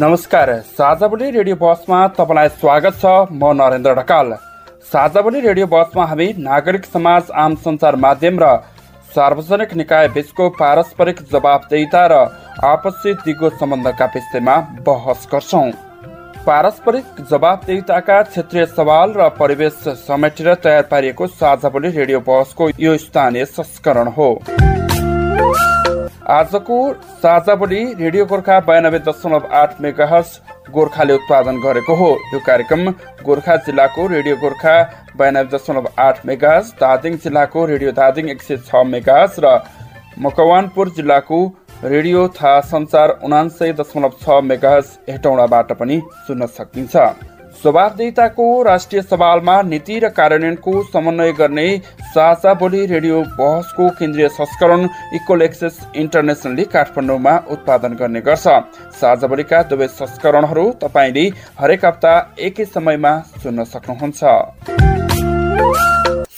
नमस्कार साझाबोली रेडियो बसमा तपाईँलाई स्वागत छ। म नरेन्द्र ढकाल। साझाबोली रेडियो बसमा हामी नागरिक समाज आम सञ्चार माध्यम र सार्वजनिक निकाय बीचको पारस्परिक जवाबदेता र आपसी दिगो सम्बन्धका विषयमा बहस गर्छौ। पारस्परिक जवाबदेताका क्षेत्रीय सवाल र परिवेश समेटेर तयार पारिएको साझाबोली रेडियो बहसको यो स्थानीय संस्करण हो। आजको साझा बोली रेडियो गोर्खा बयानब्बे दशमलव आठ मेगाहस गोर्खाले उत्पादन गरेको हो। यो कार्यक्रम गोर्खा जिल्लाको रेडियो गोर्खा बयानब्बे दशमलव आठ मेगाहस धादिङ जिल्लाको रेडियो धादिङ एक सय छ मेगाहस र मकवानपुर जिल्लाको रेडियो था संचार उनान्सय दशमलव छ मेगाहस हेटौँडाबाट पनि सुन्न सकिन्छ। जवाबदेताको राष्ट्रिय सवालमा नीति र कार्यान्वयनको समन्वय गर्ने साझा बोली रेडियो बहसको केन्द्रीय संस्करण इक्वल एक्सेस इन्टरनेसनलले काठमाडौँमा उत्पादन गर्ने गर्छ। साझा बोलीका दुवै संस्करणहरू तपाईँले हरेक हप्ता एकै समयमा सुन्न सक्नुहुन्छ।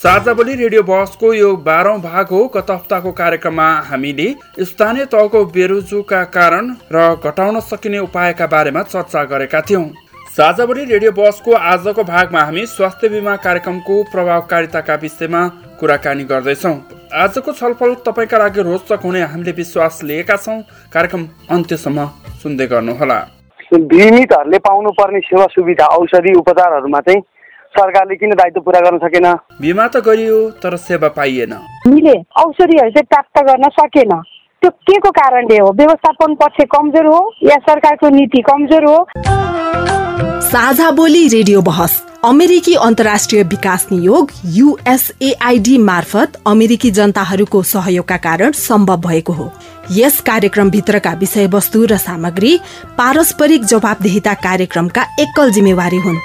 साझा बोली रेडियो बहसको यो बाह्रौं भाग हो। गत हप्ताको कार्यक्रममा हामीले स्थानीय तहको बेरोजुका कारण र घटाउन सकिने उपायका बारेमा चर्चा गरेका थियौं। साझाबडी रेडियो बसको आजको भागमा हामी स्वास्थ्य बिमा कार्यक्रमको प्रभावकारिताका विषयमा कुराकानी गर्दैछौँ। आजको छलफल तपाईँका लागि रोचक हुने हामीले विश्वास लिएका छौँ। कार्यक्रम अन्त्यसम्म सुन्दै गर्नुहोला। बिमितहरूले पाउनुपर्ने सेवा सुविधा औषधि उपचारहरूमा चाहिँ सरकारले किन दायित्व पुरा गर्न सकेन? बिमा त गरियो तर सेवा पाइएन। औषधिहरू चाहिँ प्राप्त गर्न सकेन। त्यो के को कारणले हो? व्यवस्थापन पक्ष कमजोर हो या सरकारको नीति कमजोर हो? साझा बोली रेडियो बहस अमेरिकी अन्तर्राष्ट्रिय विकास नियोग युएसएआईडी मार्फत अमेरिकी जनताहरूको सहयोगका कारण सम्भव भएको हो। यस कार्यक्रमभित्रका विषयवस्तु र सामग्री पारस्परिक जवाबदेहिता कार्यक्रमका एकल जिम्मेवारी हुन्।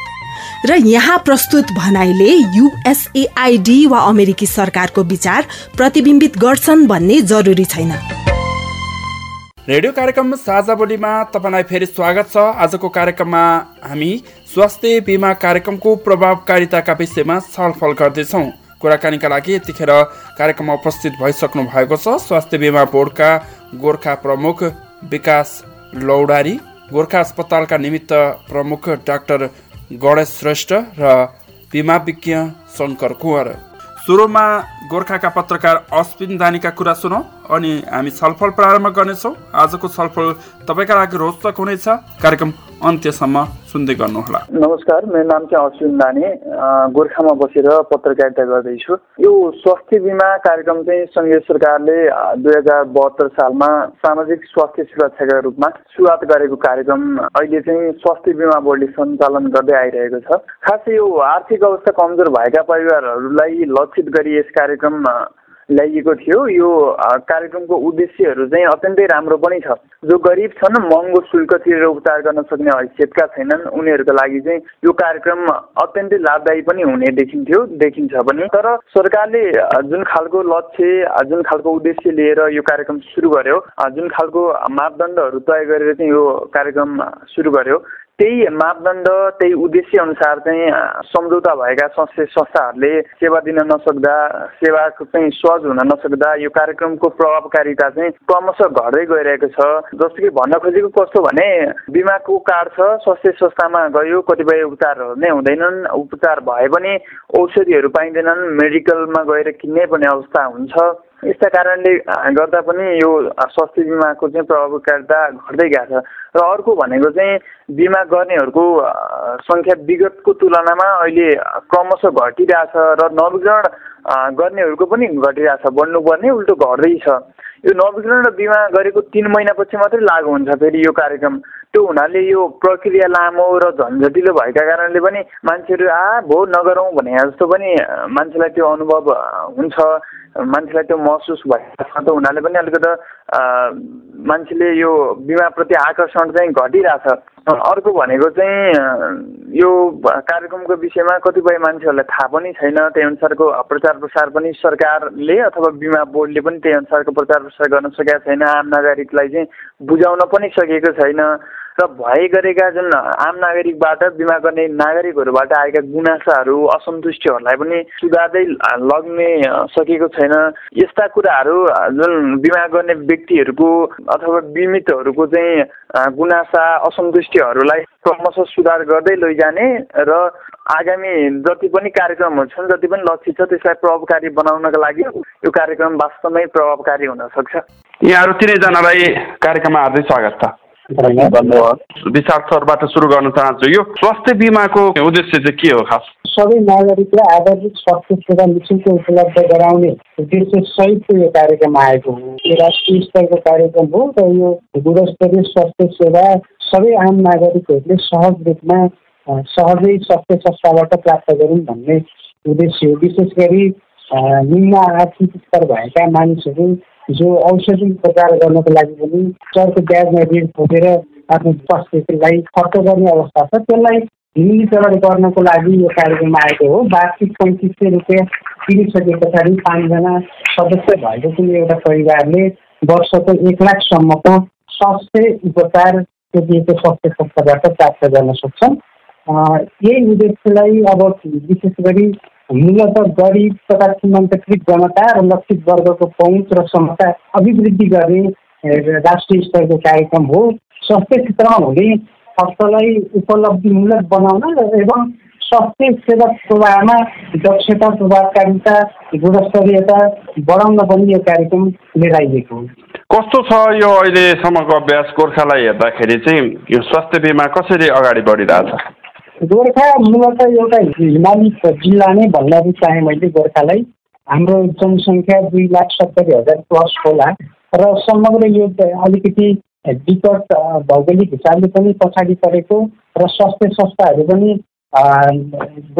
र यहाँ प्रस्तुत भनाइले युएसएआईडी वा अमेरिकी सरकारको विचार प्रतिबिम्बित गर्छन् भन्ने जरुरी छैन। रेडियो कार्यक्रम साझा बोलीमा तपाईँलाई फेरि स्वागत छ। आजको कार्यक्रममा हामी स्वास्थ्य बिमा कार्यक्रमको प्रभावकारिताका विषयमा छलफल गर्दैछौँ। कुराकानीका लागि यतिखेर कार्यक्रममा उपस्थित भइसक्नु भएको छ। स्वास्थ्य बिमा बोर्डका गोर्खा प्रमुख विकास लौडारी गोर्खा अस्पतालका निमित्त प्रमुख डाक्टर गणेश श्रेष्ठ र बिमा विज्ञ शङ्कर कुँवर। सुरुमा गोर्खाका पत्रकार अश्विन दानीका कुरा सुनौ। अनि हामी छलफल प्रारम्भ गर्नेछौँ। आजको छलफल तपाईँका लागि रोचक हुनेछ। कार्यक्रम अन्त्यसम्म सुन्दै गर्नुहोला। नमस्कार मेरो नाम चाहिँ अश्विन दाने गोर्खामा बसेर पत्रकारिता गर्दैछु। यो स्वास्थ्य बिमा कार्यक्रम चाहिँ सङ्घीय सरकारले दुई हजार बहत्तर सालमा सामाजिक स्वास्थ्य सुरक्षाका रूपमा सुरुवात गरेको कार्यक्रम अहिले चाहिँ स्वास्थ्य बिमा बोर्डले सञ्चालन गर्दै आइरहेको छ। खास यो आर्थिक अवस्था कमजोर भएका परिवारहरूलाई लक्षित गरी यस कार्यक्रम ल्याइएको थियो। यो कार्यक्रमको उद्देश्यहरू चाहिँ अत्यन्तै राम्रो पनि छ। जो गरिब छन् महँगो शुल्क तिरेर उपचार गर्न सक्ने हैसियतका छैनन्। उनीहरूको लागि चाहिँ यो कार्यक्रम अत्यन्तै लाभदायी पनि हुने देखिन्थ्यो देखिन्छ पनि। तर सरकारले जुन खालको लक्ष्य जुन खालको उद्देश्य लिएर यो कार्यक्रम सुरु गर्यो जुन खालको मापदण्डहरू तय गरेर चाहिँ यो कार्यक्रम सुरु गर्यो त्यही मापदण्ड त्यही उद्देश्य अनुसार चाहिँ सम्झौता भएका संस्था संस्थाहरूले सेवा दिन नसक्दा सेवाको चाहिँ सहज हुन नसक्दा यो कार्यक्रमको प्रभावकारिता चाहिँ क्रमशः घट्दै गइरहेको छ। जस्तो कि भन्न खोजेको कस्तो भने बिमाको कार्ड छ स्वास्थ्य संस्थामा गयो कतिपय उपचारहरू नै हुँदैनन्। उपचार भए पनि औषधिहरू पाइँदैनन्। मेडिकलमा गएर किन्नै पर्ने अवस्था हुन्छ। यस्ता कारणले गर्दा पनि यो स्वास्थ्य बिमाको चाहिँ प्रभावकारिता घट्दै गएको छ। र अर्को भनेको चाहिँ बिमा गर्नेहरूको सङ्ख्या विगतको तुलनामा अहिले क्रमशः घटिरहेछ र नवीकरण गर्नेहरूको पनि घटिरहेछ। बढ्नुपर्ने उल्टो घट्दैछ यो नवीकरण र बिमा गरेको तिन महिनापछि मात्रै लागु हुन्छ फेरि यो कार्यक्रम। त्यो हुनाले यो प्रक्रिया लामो र झन्झटिलो भएका कारणले पनि मान्छेहरू आ भो नगरौँ भने जस्तो पनि मान्छेलाई त्यो अनुभव हुन्छ। मान्छेलाई त्यो महसुस छ त हुनाले पनि अलिकति मान्छेले यो बिमाप्रति आकर्षण चाहिँ घटिरहेछ। अर्को भनेको चाहिँ यो कार्यक्रमको विषयमा कतिपय मान्छेहरूलाई थाहा पनि छैन। त्यही अनुसारको प्रचार प्रसार पनि सरकारले अथवा बिमा बोर्डले पनि त्यही अनुसारको प्रचार प्रसार गर्न सकेका छैन। आम नागरिकलाई चाहिँ बुझाउन पनि सकेको छैन। र भए गरेका जुन आम नागरिकबाट बिमा गर्ने नागरिकहरूबाट आएका गुनासाहरू असन्तुष्टिहरूलाई पनि सुधार्दै लग्ने सकेको छैन। यस्ता कुराहरू जुन बिमा गर्ने व्यक्तिहरूको अथवा बिमितहरूको चाहिँ गुनासा असन्तुष्टिहरूलाई क्रमशः सुधार गर्दै लैजाने र आगामी जति पनि कार्यक्रमहरू छन् जति पनि लक्ष्य छ त्यसलाई प्रभावकारी बनाउनका लागि यो कार्यक्रम वास्तवमै प्रभावकारी हुन सक्छ। यहाँहरू तिनैजनालाई कार्यक्रममा हार्दै स्वागत छ। विशाल सुरु गर्न चाहन्छु यो स्वास्थ्य बिमाको उद्देश्य चाहिँ के हो खास? सबै नागरिकलाई आधारभूत स्वास्थ्य सेवा निशुल्क उपलब्ध गराउने उद्देश्य सहितको यो कार्यक्रम आएको हो। यो राष्ट्रिय स्तरको कार्यक्रम हो र यो गुणस्तरीय स्वास्थ्य सेवा सबै आम नागरिकहरूले सहज रूपमा सहजै स्वास्थ्य संस्थाबाट प्राप्त गरौँ भन्ने उद्देश्य हो। विशेष गरी निम्न आर्थिक स्तर भएका मानिसहरू जो औषधि उपचार गर्नको लागि पनि चर्को ब्याजमा ऋण खोजेर आफ्नो स्वास्थ्यलाई खर्च गर्ने अवस्था छ। त्यसलाई न्यूनीकरण गर्नको लागि यो कार्यक्रम आएको हो। वार्षिक पैँतिस सय रुपियाँ तिरिसके पछाडि पाँचजना सदस्य भएको कुनै एउटा परिवारले वर्षको एक लाखसम्मको स्वास्थ्य उपचार दिएको स्वास्थ्य संस्थाबाट प्राप्त गर्न सक्छन्। यही उद्देश्यलाई अब विशेष गरी मूलत गरिब तथा सीमान्तकृत जनता र लक्षित वर्गको पहुँच र क्षमता अभिवृद्धि गर्ने राष्ट्रिय स्तरको कार्यक्रम हो। स्वास्थ्य क्षेत्रमा हुने खर्चलाई उपलब्धिमूलक बनाउन एवं स्वास्थ्य सेवा प्रवाहमा दक्षता प्रभावकारिता गुणस्तरीयता बढाउन पनि यो कार्यक्रम लिएर आइएको हो। कस्तो छ यो अहिलेसम्मको अभ्यास गोर्खालाई हेर्दाखेरि चाहिँ यो स्वास्थ्य बिमा कसरी अगाडि बढिरहेछ? गोर्खा मूलत एउटा हिमाली जिल्ला नै भन्न चाहेँ मैले गोर्खालाई। हाम्रो जनसङ्ख्या दुई लाख सत्तरी हजार प्लस होला। र समग्र यो अलिकति विकट भौगोलिक हिसाबले पनि पछाडि परेको र स्वास्थ्य संस्थाहरू पनि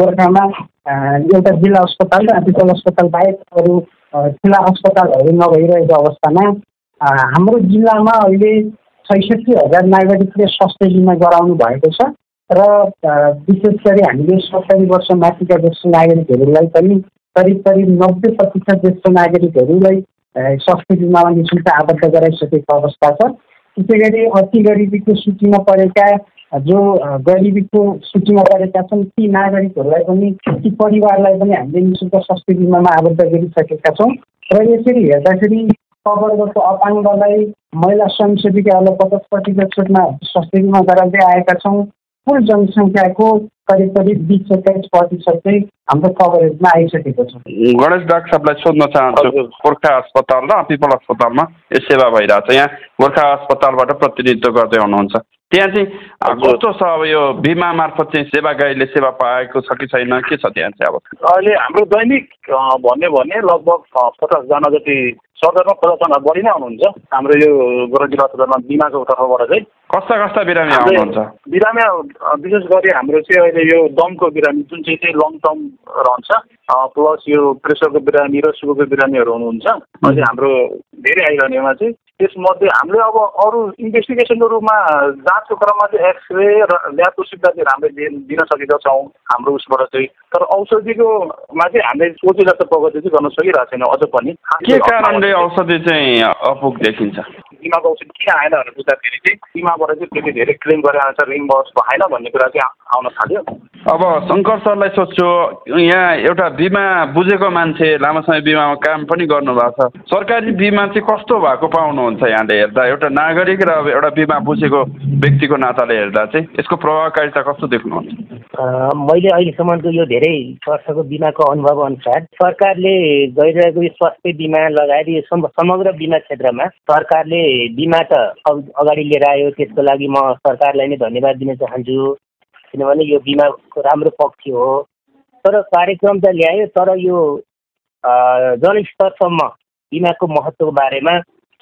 गोर्खामा एउटा जिल्ला अस्पताल र आदिकल अस्पताल बाहेक अरू ठुला अस्पतालहरू नभइरहेको अवस्थामा हाम्रो जिल्लामा अहिले छैसठी हजार नागरिकले स्वास्थ्य बिमा गराउनु भएको छ। र विशेष गरी हामीले सत्तरी वर्ष माथिका ज्येष्ठ नागरिकहरूलाई पनि करिब करिब नब्बे प्रतिशत ज्येष्ठ नागरिकहरूलाई स्वास्थ्य बिमामा नि शुल्क आबद्ध गराइसकेको अवस्था छ। त्यसै गरी अति गरिबीको सूचीमा परेका जो गरिबीको सूचीमा परेका छन् ती नागरिकहरूलाई पनि ती परिवारलाई पनि हामीले नि शुल्क स्वास्थ्य बिमामा आबद्ध गरिसकेका छौँ। र यसरी हेर्दाखेरि कवर्गको अपाङ्गलाई महिला स्वयंसेविकाहरूलाई पचास प्रतिशत छुटमा स्वास्थ्य बिमा गराउँदै आएका छौँ। कुल जनसङ्ख्याको करिब करिब बिस एक्काइस प्रतिशत चाहिँ हाम्रो कभरेजमा आइसकेको छ। गणेश डाक्टर साहबलाई सोध्न चाहन्छु गोर्खा अस्पताल र पिपल अस्पतालमा यो सेवा भइरहेछ यहाँ गोर्खा अस्पतालबाट प्रतिनिधित्व गर्दै हुनुहुन्छ। त्यहाँ चाहिँ कस्तो छ अब यो बिमा मार्फत चाहिँ सेवा गाईले सेवा पाएको छ कि छैन के छ त्यहाँ चाहिँ अब? अहिले हाम्रो दैनिक भन्यो भने लगभग पचासजना जति सरकारमा पचासजना बढी नै आउनुहुन्छ। हाम्रो यो गोरख जिल्ला अस्पतालमा बिमाको तर्फबाट चाहिँ। कस्ता कस्ता बिरामी आउनुहुन्छ? बिरामी विशेष गरी हाम्रो चाहिँ अहिले यो दमको बिरामी जुन चाहिँ चाहिँ लङ टर्म रहन्छ। प्लस यो प्रेसरको बिरामी र सुगरको बिरामीहरू हुनुहुन्छ। अहिले हाम्रो धेरै आइरहनेमा चाहिँ त्यसमध्ये हामीले अब अरू इन्भेस्टिगेसनको रूपमा जाँचको क्रममा चाहिँ एक्सरे र ल्याबको सुविधा चाहिँ हामीले दिन सकेका छौँ हाम्रो उसबाट चाहिँ। तर औषधिकोमा चाहिँ हामीले सोचे जस्तो प्रगति चाहिँ गर्न सकिरहेको छैन अझ पनि। के कारणले औषधि चाहिँ अपुग देखिन्छ? बिमाको औषधि किन आएन भनेर बुझ्दाखेरि चाहिँ बिमाबाट चाहिँ त्यति धेरै क्लेम गरेर छ रिम्बर्स भएन भन्ने कुरा चाहिँ आउन थाल्यो। अब शङ्कर सरलाई सोध्छु यहाँ एउटा बिमा बुझेको मान्छे लामो समय बिमामा काम पनि गर्नुभएको छ। सरकारी बिमा चाहिँ कस्तो भएको पाउनुहुन्छ यहाँले हेर्दा। एउटा नागरिक र एउटा बिमा बुझेको व्यक्तिको नाताले हेर्दा चाहिँ यसको प्रभावकारिता कस्तो देख्नुहुन्छ? मैले अहिलेसम्मको यो धेरै वर्षको बिमाको अनुभव अनुसार सरकारले गरिरहेको यो स्वास्थ्य बिमा लगायत यो समग्र बिमा क्षेत्रमा सरकारले बिमा त अगाडि लिएर आयो। त्यसको लागि म सरकारलाई नै धन्यवाद दिन चाहन्छु। किनभने यो बिमाको राम्रो पक्ष हो। तर कार्यक्रम त ल्यायो तर यो जनस्तरसम्म बिमाको महत्त्वको बारेमा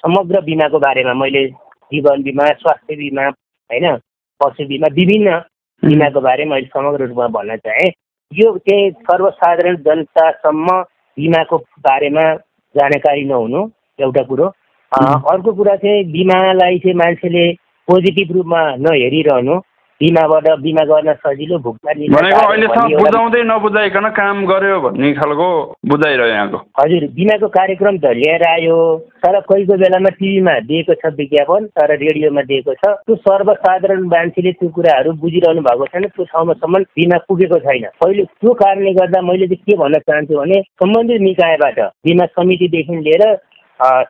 समग्र बिमाको बारेमा मैले जीवन बिमा स्वास्थ्य बिमा होइन पशु बिमा विभिन्न बिमाको बारेमा मैले समग्र रूपमा भन्न चाहेँ। यो चाहिँ सर्वसाधारण जनतासम्म बिमाको बारेमा जानकारी नहुनु एउटा कुरो। अर्को कुरा चाहिँ बिमालाई चाहिँ मान्छेले पोजिटिभ रूपमा नहेरिरहनु। बिमाबाट बिमा गर्न सजिलो भुक्तानी भनेको अहिलेसम्म बुझाउँदै नबुझाइकन काम गर्यो भन्ने खालको बुझाइरह्यो यहाँको। हजुर बिमाको कार्यक्रम त लिएर आयो तर कोही कोही बेलामा टिभीमा दिएको छ विज्ञापन तर रेडियोमा दिएको छ। त्यो सर्वसाधारण मान्छेले त्यो कुराहरू बुझिरहनु भएको छैन त्यो ठाउँमासम्म बिमा पुगेको छैन। पहिले त्यो कारणले गर्दा मैले चाहिँ के भन्न चाहन्छु भने सम्बन्धित निकायबाट बिमा समितिदेखि लिएर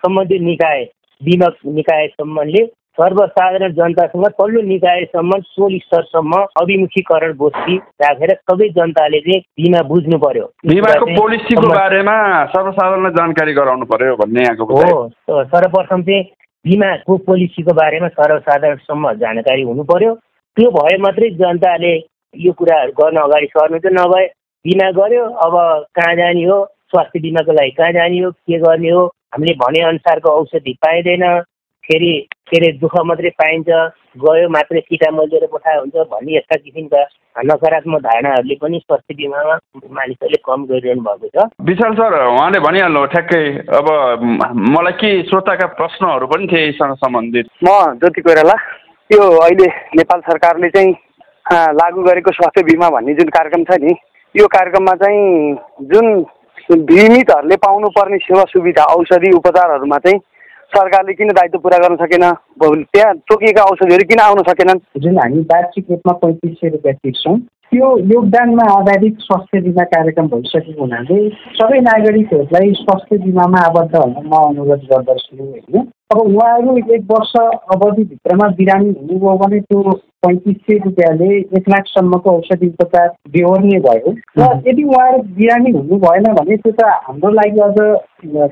सम्बन्धित निकाय बिमा निकायसम्मले सर्वसाधारण जनतासँग तल्लो निकायसम्म टोल स्तरसम्म अभिमुखीकरण गोष्ठी राखेर सबै जनताले चाहिँ बिमा बुझ्नु पर्यो। बिमाको पोलिसीको बारेमा सर्वसाधारणलाई जानकारी गराउनु पर्यो भन्ने यहाँको हो सर्वप्रथम चाहिँ बिमाको पोलिसीको बारेमा सर्वसाधारणसम्म जानकारी हुनु पर्यो। त्यो भए मात्रै जनताले यो कुराहरू गर्न अगाडि सर्नु चाहिँ नभए बिमा गर्यो अब कहाँ जाने हो? स्वास्थ्य बिमाको लागि कहाँ जाने हो? के गर्ने हो? हामीले भनेअनुसारको औषधि पाइँदैन। फेरि के अरे दुःख मात्रै पाइन्छ गयो मात्रै सिटा मलिएर पठायो हुन्छ भन्ने यस्ता किसिमका नकारात्मक धारणाहरूले पनि स्वास्थ्य बिमामा मानिसहरूले कम गरिरहनु भएको छ। विशाल सर उहाँले भनिहाल्नु ठ्याक्कै अब मलाई के श्रोताका प्रश्नहरू पनि थिए यसँग सम्बन्धित। म ज्योति कोइराला यो अहिले नेपाल सरकारले चाहिँ लागू गरेको स्वास्थ्य बिमा भन्ने जुन कार्यक्रम छ नि यो कार्यक्रममा चाहिँ जुन बिमितहरूले पाउनुपर्ने सेवा सुविधा औषधि उपचारहरूमा चाहिँ सरकारले किन दायित्व पुरा गर्न सकेन? त्यहाँ तोकिएका औषधिहरू किन आउन सकेनन्? जुन हामी वार्षिक रूपमा पैँतिस सय रुपियाँ तिर्छौँ त्यो योगदानमा आधारित स्वास्थ्य बिमा कार्यक्रम भइसकेको हुनाले सबै नागरिकहरूलाई स्वास्थ्य बिमामा आबद्ध हुन म अनुरोध गर्दछु होइन? अब उहाँहरू एक वर्ष अवधिभित्रमा बिरामी हुनुभयो भने त्यो पैँतिस सय रुपियाँले एक लाखसम्मको औषधि उपचार बेहोर्ने भयो। र यदि उहाँहरू बिरामी हुनु भएन भने त्यो त हाम्रो लागि अझ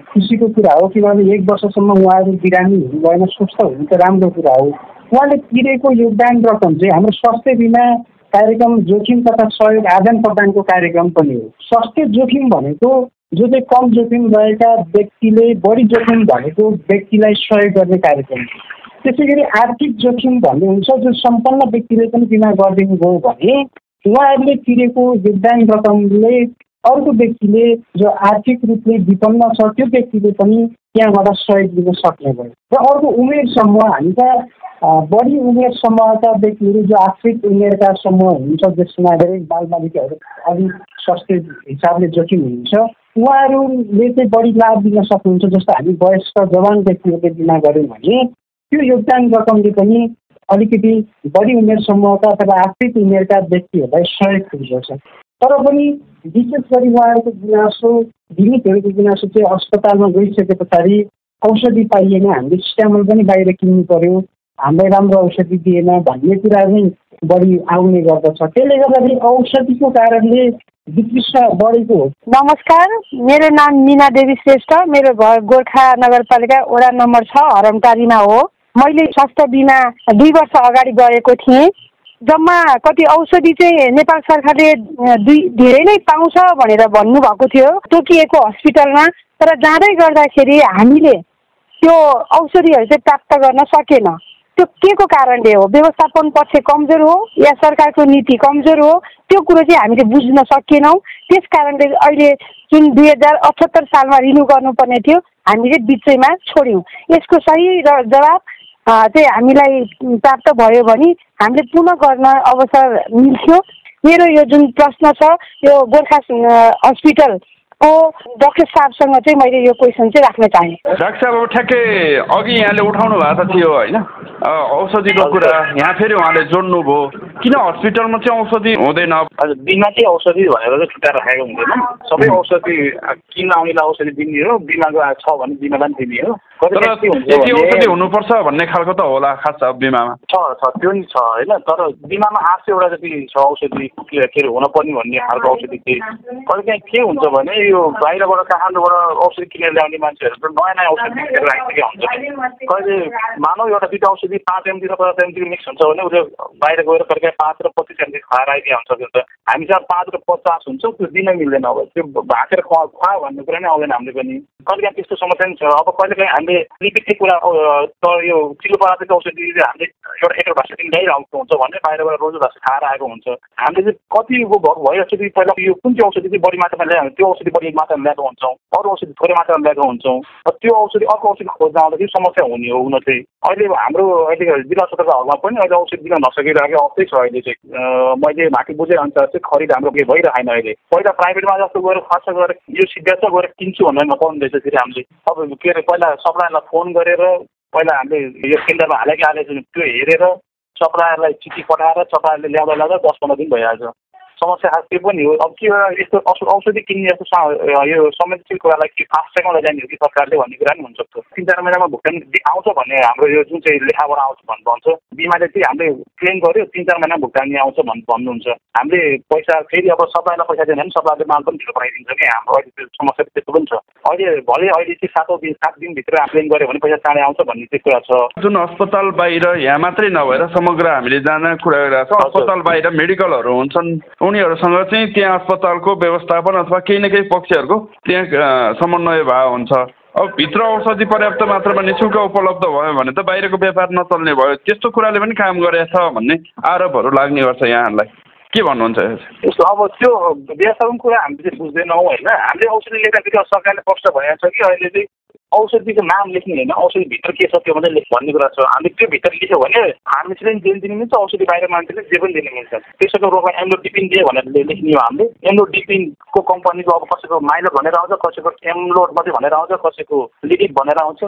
खुसीको कुरा हो किनभने एक वर्षसम्म उहाँहरू बिरामी हुनु भएन स्वस्थ हुनु त राम्रो कुरा हो। उहाँले तिरेको योगदान रकम चाहिँ हाम्रो स्वास्थ्य बिमा कार्यक्रम जोखिम तथा सहयोग आदान प्रदानको कार्यक्रम पनि हो। स्वास्थ्य जोखिम भनेको जो चाहिँ कम जोखिम रहेका व्यक्तिले बढी जोखिम भएको व्यक्तिलाई सहयोग गर्ने कार्यक्रम त्यसै गरी आर्थिक जोखिम भन्ने हुन्छ जो सम्पन्न व्यक्तिले पनि बिमा गरिदिनु भयो भने उहाँहरूले तिरेको योगदान रकमले अर्को व्यक्तिले जो आर्थिक रूपले विपन्न छ त्यो व्यक्तिले पनि त्यहाँबाट सहयोग दिन सक्ने भयो। र अर्को उमेर समूह हामी त बढी उमेर समूहका व्यक्तिहरू जो आश्रित उमेरका समूह हुनुहुन्छ जसमा धेरै बालबालिकाहरू अलिक स्वास्थ्य हिसाबले जोखिम हुनुहुन्छ उहाँहरूले चाहिँ बढी लाभ दिन सक्नुहुन्छ जस्तो हामी वयस्क जवान व्यक्तिहरूले बिमा गऱ्यौँ भने त्यो योगदान रकमले पनि अलिकति बढी उमेर समूहका अथवा आश्रित उमेरका व्यक्तिहरूलाई सहयोग पुग्दछ। तर पनि विशेष गरी उहाँहरूको गुनासो बिमितहरूको गुनासो चाहिँ अस्पतालमा गइसके पछाडि औषधि पाइएन। हामीले स्ट्यामल पनि बाहिर किन्नु पर्यो हामीलाई राम्रो औषधि दिएन भन्ने कुरा नै बढी आउने गर्दछ। त्यसले गर्दाखेरि औषधिको कारणले विकृष्ट बढेको हो। नमस्कार मेरो नाम मिना देवी श्रेष्ठ। मेरो घर गोर्खा नगरपालिका वडा नम्बर छ हरमटारीमा हो। मैले स्वास्थ्य बिमा दुई वर्ष अगाडि गरेको थिएँ। जम्मा कति औषधि चाहिँ नेपाल सरकारले दुई धेरै नै पाउँछ भनेर भन्नुभएको थियो। तोकिएको हस्पिटलमा। तर जाँदै गर्दाखेरि हामीले त्यो औषधिहरू चाहिँ प्राप्त गर्न सकेन। त्यो के को कारणले हो? व्यवस्थापन पक्ष कमजोर हो या सरकारको नीति कमजोर हो? त्यो कुरो चाहिँ हामीले बुझ्न सकेनौँ। त्यस कारणले अहिले जुन दुई हजार अठहत्तर सालमा रिन्यू गर्नुपर्ने थियो हामीले बिचैमा छोड्यौँ। यसको सही र जवाब चाहिँ हामीलाई प्राप्त भयो भने हामीले पुनः गर्न अवसर मिल्थ्यो। मेरो यो जुन प्रश्न छ यो गोर्खा हस्पिटल को डक्टर साहबसँग चाहिँ मैले यो क्वेसन चाहिँ राख्न चाहेँ। डाक्टर साहब अब ठ्याक्कै अघि यहाँले उठाउनु भएको थियो होइन। औषधिको कुरा यहाँ फेरि उहाँले जोड्नु भयो किन हस्पिटलमा चाहिँ औषधि हुँदैन? हजुर बिमा चाहिँ औषधि भनेर चाहिँ छुट्याएर राखेको हुँदैन। सबै औषधि किन आउनेलाई औषधि दिने हो? बिमाको छ भने बिमालाई पनि दिने हो। तर यति औषधि हुनुपर्छ भन्ने खालको त होला खास बिमामा छ छ त्यो नि छ होइन तर बिमामा आठ सयवटा जति छ औषधि के अरे हुनुपर्ने भन्ने खालको औषधि चाहिँ कहिले काहीँ के हुन्छ भने यो बाहिरबाट काठमाडौँबाट औषधि किनेर ल्याउने मान्छेहरू नयाँ नयाँ औषधि किनेर राखिसकेका हुन्छ कहिले मानव एउटा दुइटा औषधि पाँच एमजी र पचास एमजीको मिक्स हुन्छ भने उसले बाहिर गएर कहिले काहीँ पाँच र पच्चिस एमजी खुवाएर आइदिया हुन्छ त्यो त हामी चाहिँ पाँच र पचास हुन्छ त्यो दिन मिल्दैन अब त्यो भाकेर खुवा खुवा भन्ने कुरा नै आउँदैन हामीले पनि कहिले काहीँ त्यस्तो समस्या पनि छ अब कहिले काहीँ हामीले रिपिटली कुरा यो चिलो पदार्थको औषधि हामीले एउटा एकल भाषा दिन ल्याइरहेको हुन्छ भने बाहिरबाट रोज भाषा खाएर आएको हुन्छ। हामीले चाहिँ कति भइरहेको छ पहिला यो कुन चाहिँ औषधि चाहिँ बढी मात्रामा ल्यायो त्यो औषधि बढी मात्रामा ल्याएको हुन्छौँ अरू औषधि थोरै मात्रामा ल्याएको हुन्छौँ र त्यो औषधि अर्को औषधि खोज्न आउँदाखेरि समस्या हुने हो हुन चाहिँ। अहिले हाम्रो अहिले जिल्ला अस्पतालहरूमा पनि अहिले औषधि दिन नसकिरहेको अवस्थै छ अहिले चाहिँ। मैले माथि बुझे अनुसार चाहिँ खरिद हाम्रो के भइरहेन अहिले। पहिला प्राइभेटमा जस्तो गएर खर्च गरेर यो सिद्धान्त गएर किन्छु भनेर नपाउँदैछ फेरि हामीले। अब के अरे पहिला सप्लायरलाई फोन गरेर पहिला हामीले यो केन्द्रमा हालेको हालेको त्यो हेरेर सप्लायरलाई चिठी पठाएर सप्लायरले ल्याउँदा ल्याउँदा दस पन्ध्र दिन भइहाल्छ। समस्या खास त्यो पनि हो। अब के यस्तो औषधि किन्ने जस्तो यो संवेदनशील कुरालाई कि फास्ट ट्र्याकमा लैजाने हो कि सरकारले भन्ने कुरा पनि हुनसक्छ तिन चार महिनामा भुक्तानी आउँछ भन्ने हाम्रो यो जुन चाहिँ लेखाबाट आउँछ भन्नु भन्छ। बिमाले चाहिँ हामीले क्लेम गर्यो तिन चार महिना भुक्तानी आउँछ भन् भन्नुहुन्छ। हामीले पैसा फेरि अब सप्लाईलाई पैसा दिएन भने सप्लाईले माल पनि ढिलो पठाइदिन्छ कि हाम्रो अहिले त्यो समस्या त्यस्तो पनि छ। अहिले भले अहिले चाहिँ सातौँ दिन सात दिनभित्र क्लेम गऱ्यो भने पैसा चाँडै आउँछ भन्ने चाहिँ कुरा छ। जुन अस्पताल बाहिर यहाँ मात्रै नभएर समग्र हामीले जान कुरा गरिरहेको छ अस्पताल बाहिर मेडिकलहरू हुन्छन्। उनीहरूसँग चाहिँ त्यहाँ अस्पतालको व्यवस्थापन अथवा केही न केही पक्षहरूको त्यहाँ समन्वय भए हुन्छ। अब भित्र औषधि पर्याप्त मात्रामा नि शुल्क उपलब्ध भयो भने त बाहिरको व्यापार नचल्ने भयो। त्यस्तो कुराले पनि काम गरेछ भन्ने आरोपहरू लाग्ने गर्छ यहाँहरूलाई। के भन्नुहुन्छ अब त्यो व्यवस्थापन कुरा हामीले बुझ्दैनौँ होइन। हामीले औषधि लेख्दाखेरि सरकारले पक्ष भइरहेको छ कि अहिले चाहिँ औषधिको नाम लेख्ने होइन औषधिभित्र के छ त्यो मात्रै लेख भन्ने कुरा छ। हामीले त्यो भित्र लेख्यो भने फार्मेसीले पनि जेल दिनु मिल्छ औषधि बाहिर मान्छेले जे पनि दिनु मिल्छ। त्यसैको रोगमा एमलोडिपिन दियो भनेर लेख्ने हो हामीले। एमलोडिपिनको कम्पनीको अब कसैको माइलो भनेर आउँछ कसैको एमलोड मात्रै भनेर आउँछ कसैको लिडिप भनेर आउँछ।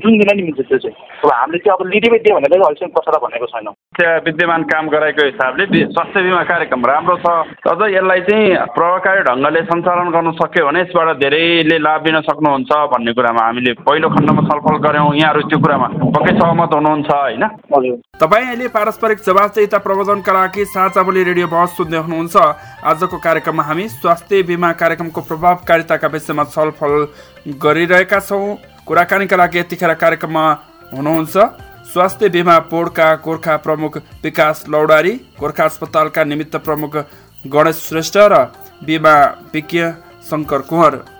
जुन दिन नि मिल्छ त्यो चाहिँ। अब हामीले चाहिँ अब लिडिपै दियो भनेर अहिलेसम्म कसैलाई भनेको छैनौँ। त्यहाँ विद्यमान काम गराएको हिसाबले स्वास्थ्य बिमा कार्यक्रम राम्रो छ। अझ यसलाई चाहिँ प्रभावकारी ढङ्गले सञ्चालन गर्न सक्यो भने यसबाट धेरैले लाभ लिन सक्नुहुन्छ भन्ने कुरा कुरामा हामीले पहिलो खण्डमा छलफल गऱ्यौँ। यहाँहरू त्यो कुरामा पक्कै सहमत हुनुहुन्छ होइन? तपाईँ अहिले पारस्परिक जवाबदेता प्रबन्धनका लागि साझा बोली रेडियो बहस सुन्दै हुनुहुन्छ। आजको कार्यक्रममा हामी स्वास्थ्य बिमा कार्यक्रमको प्रभावकारिताका विषयमा छलफल गरिरहेका छौँ। कुराकानीका लागि यतिखेर कार्यक्रममा हुनुहुन्छ स्वास्थ्य बिमा बोर्डका गोर्खा प्रमुख विकास लौडारी गोर्खा अस्पतालका निमित्त प्रमुख गणेश श्रेष्ठ र बिमा विज्ञ शङ्कर कुँवर।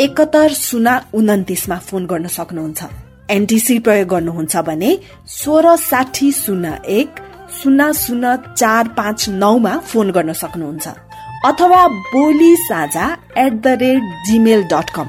एकहत्तर शून्य उन्तिसमा फोन गर्न सक्नुहुन्छ। एनटिसी प्रयोग गर्नुहुन्छ भने सोह्र साठी शून्य एक शून्य शून्य चार पाँच नौमा फोन गर्न सक्नुहुन्छ। अथवा Boli Sajha at the rate Gmail dot com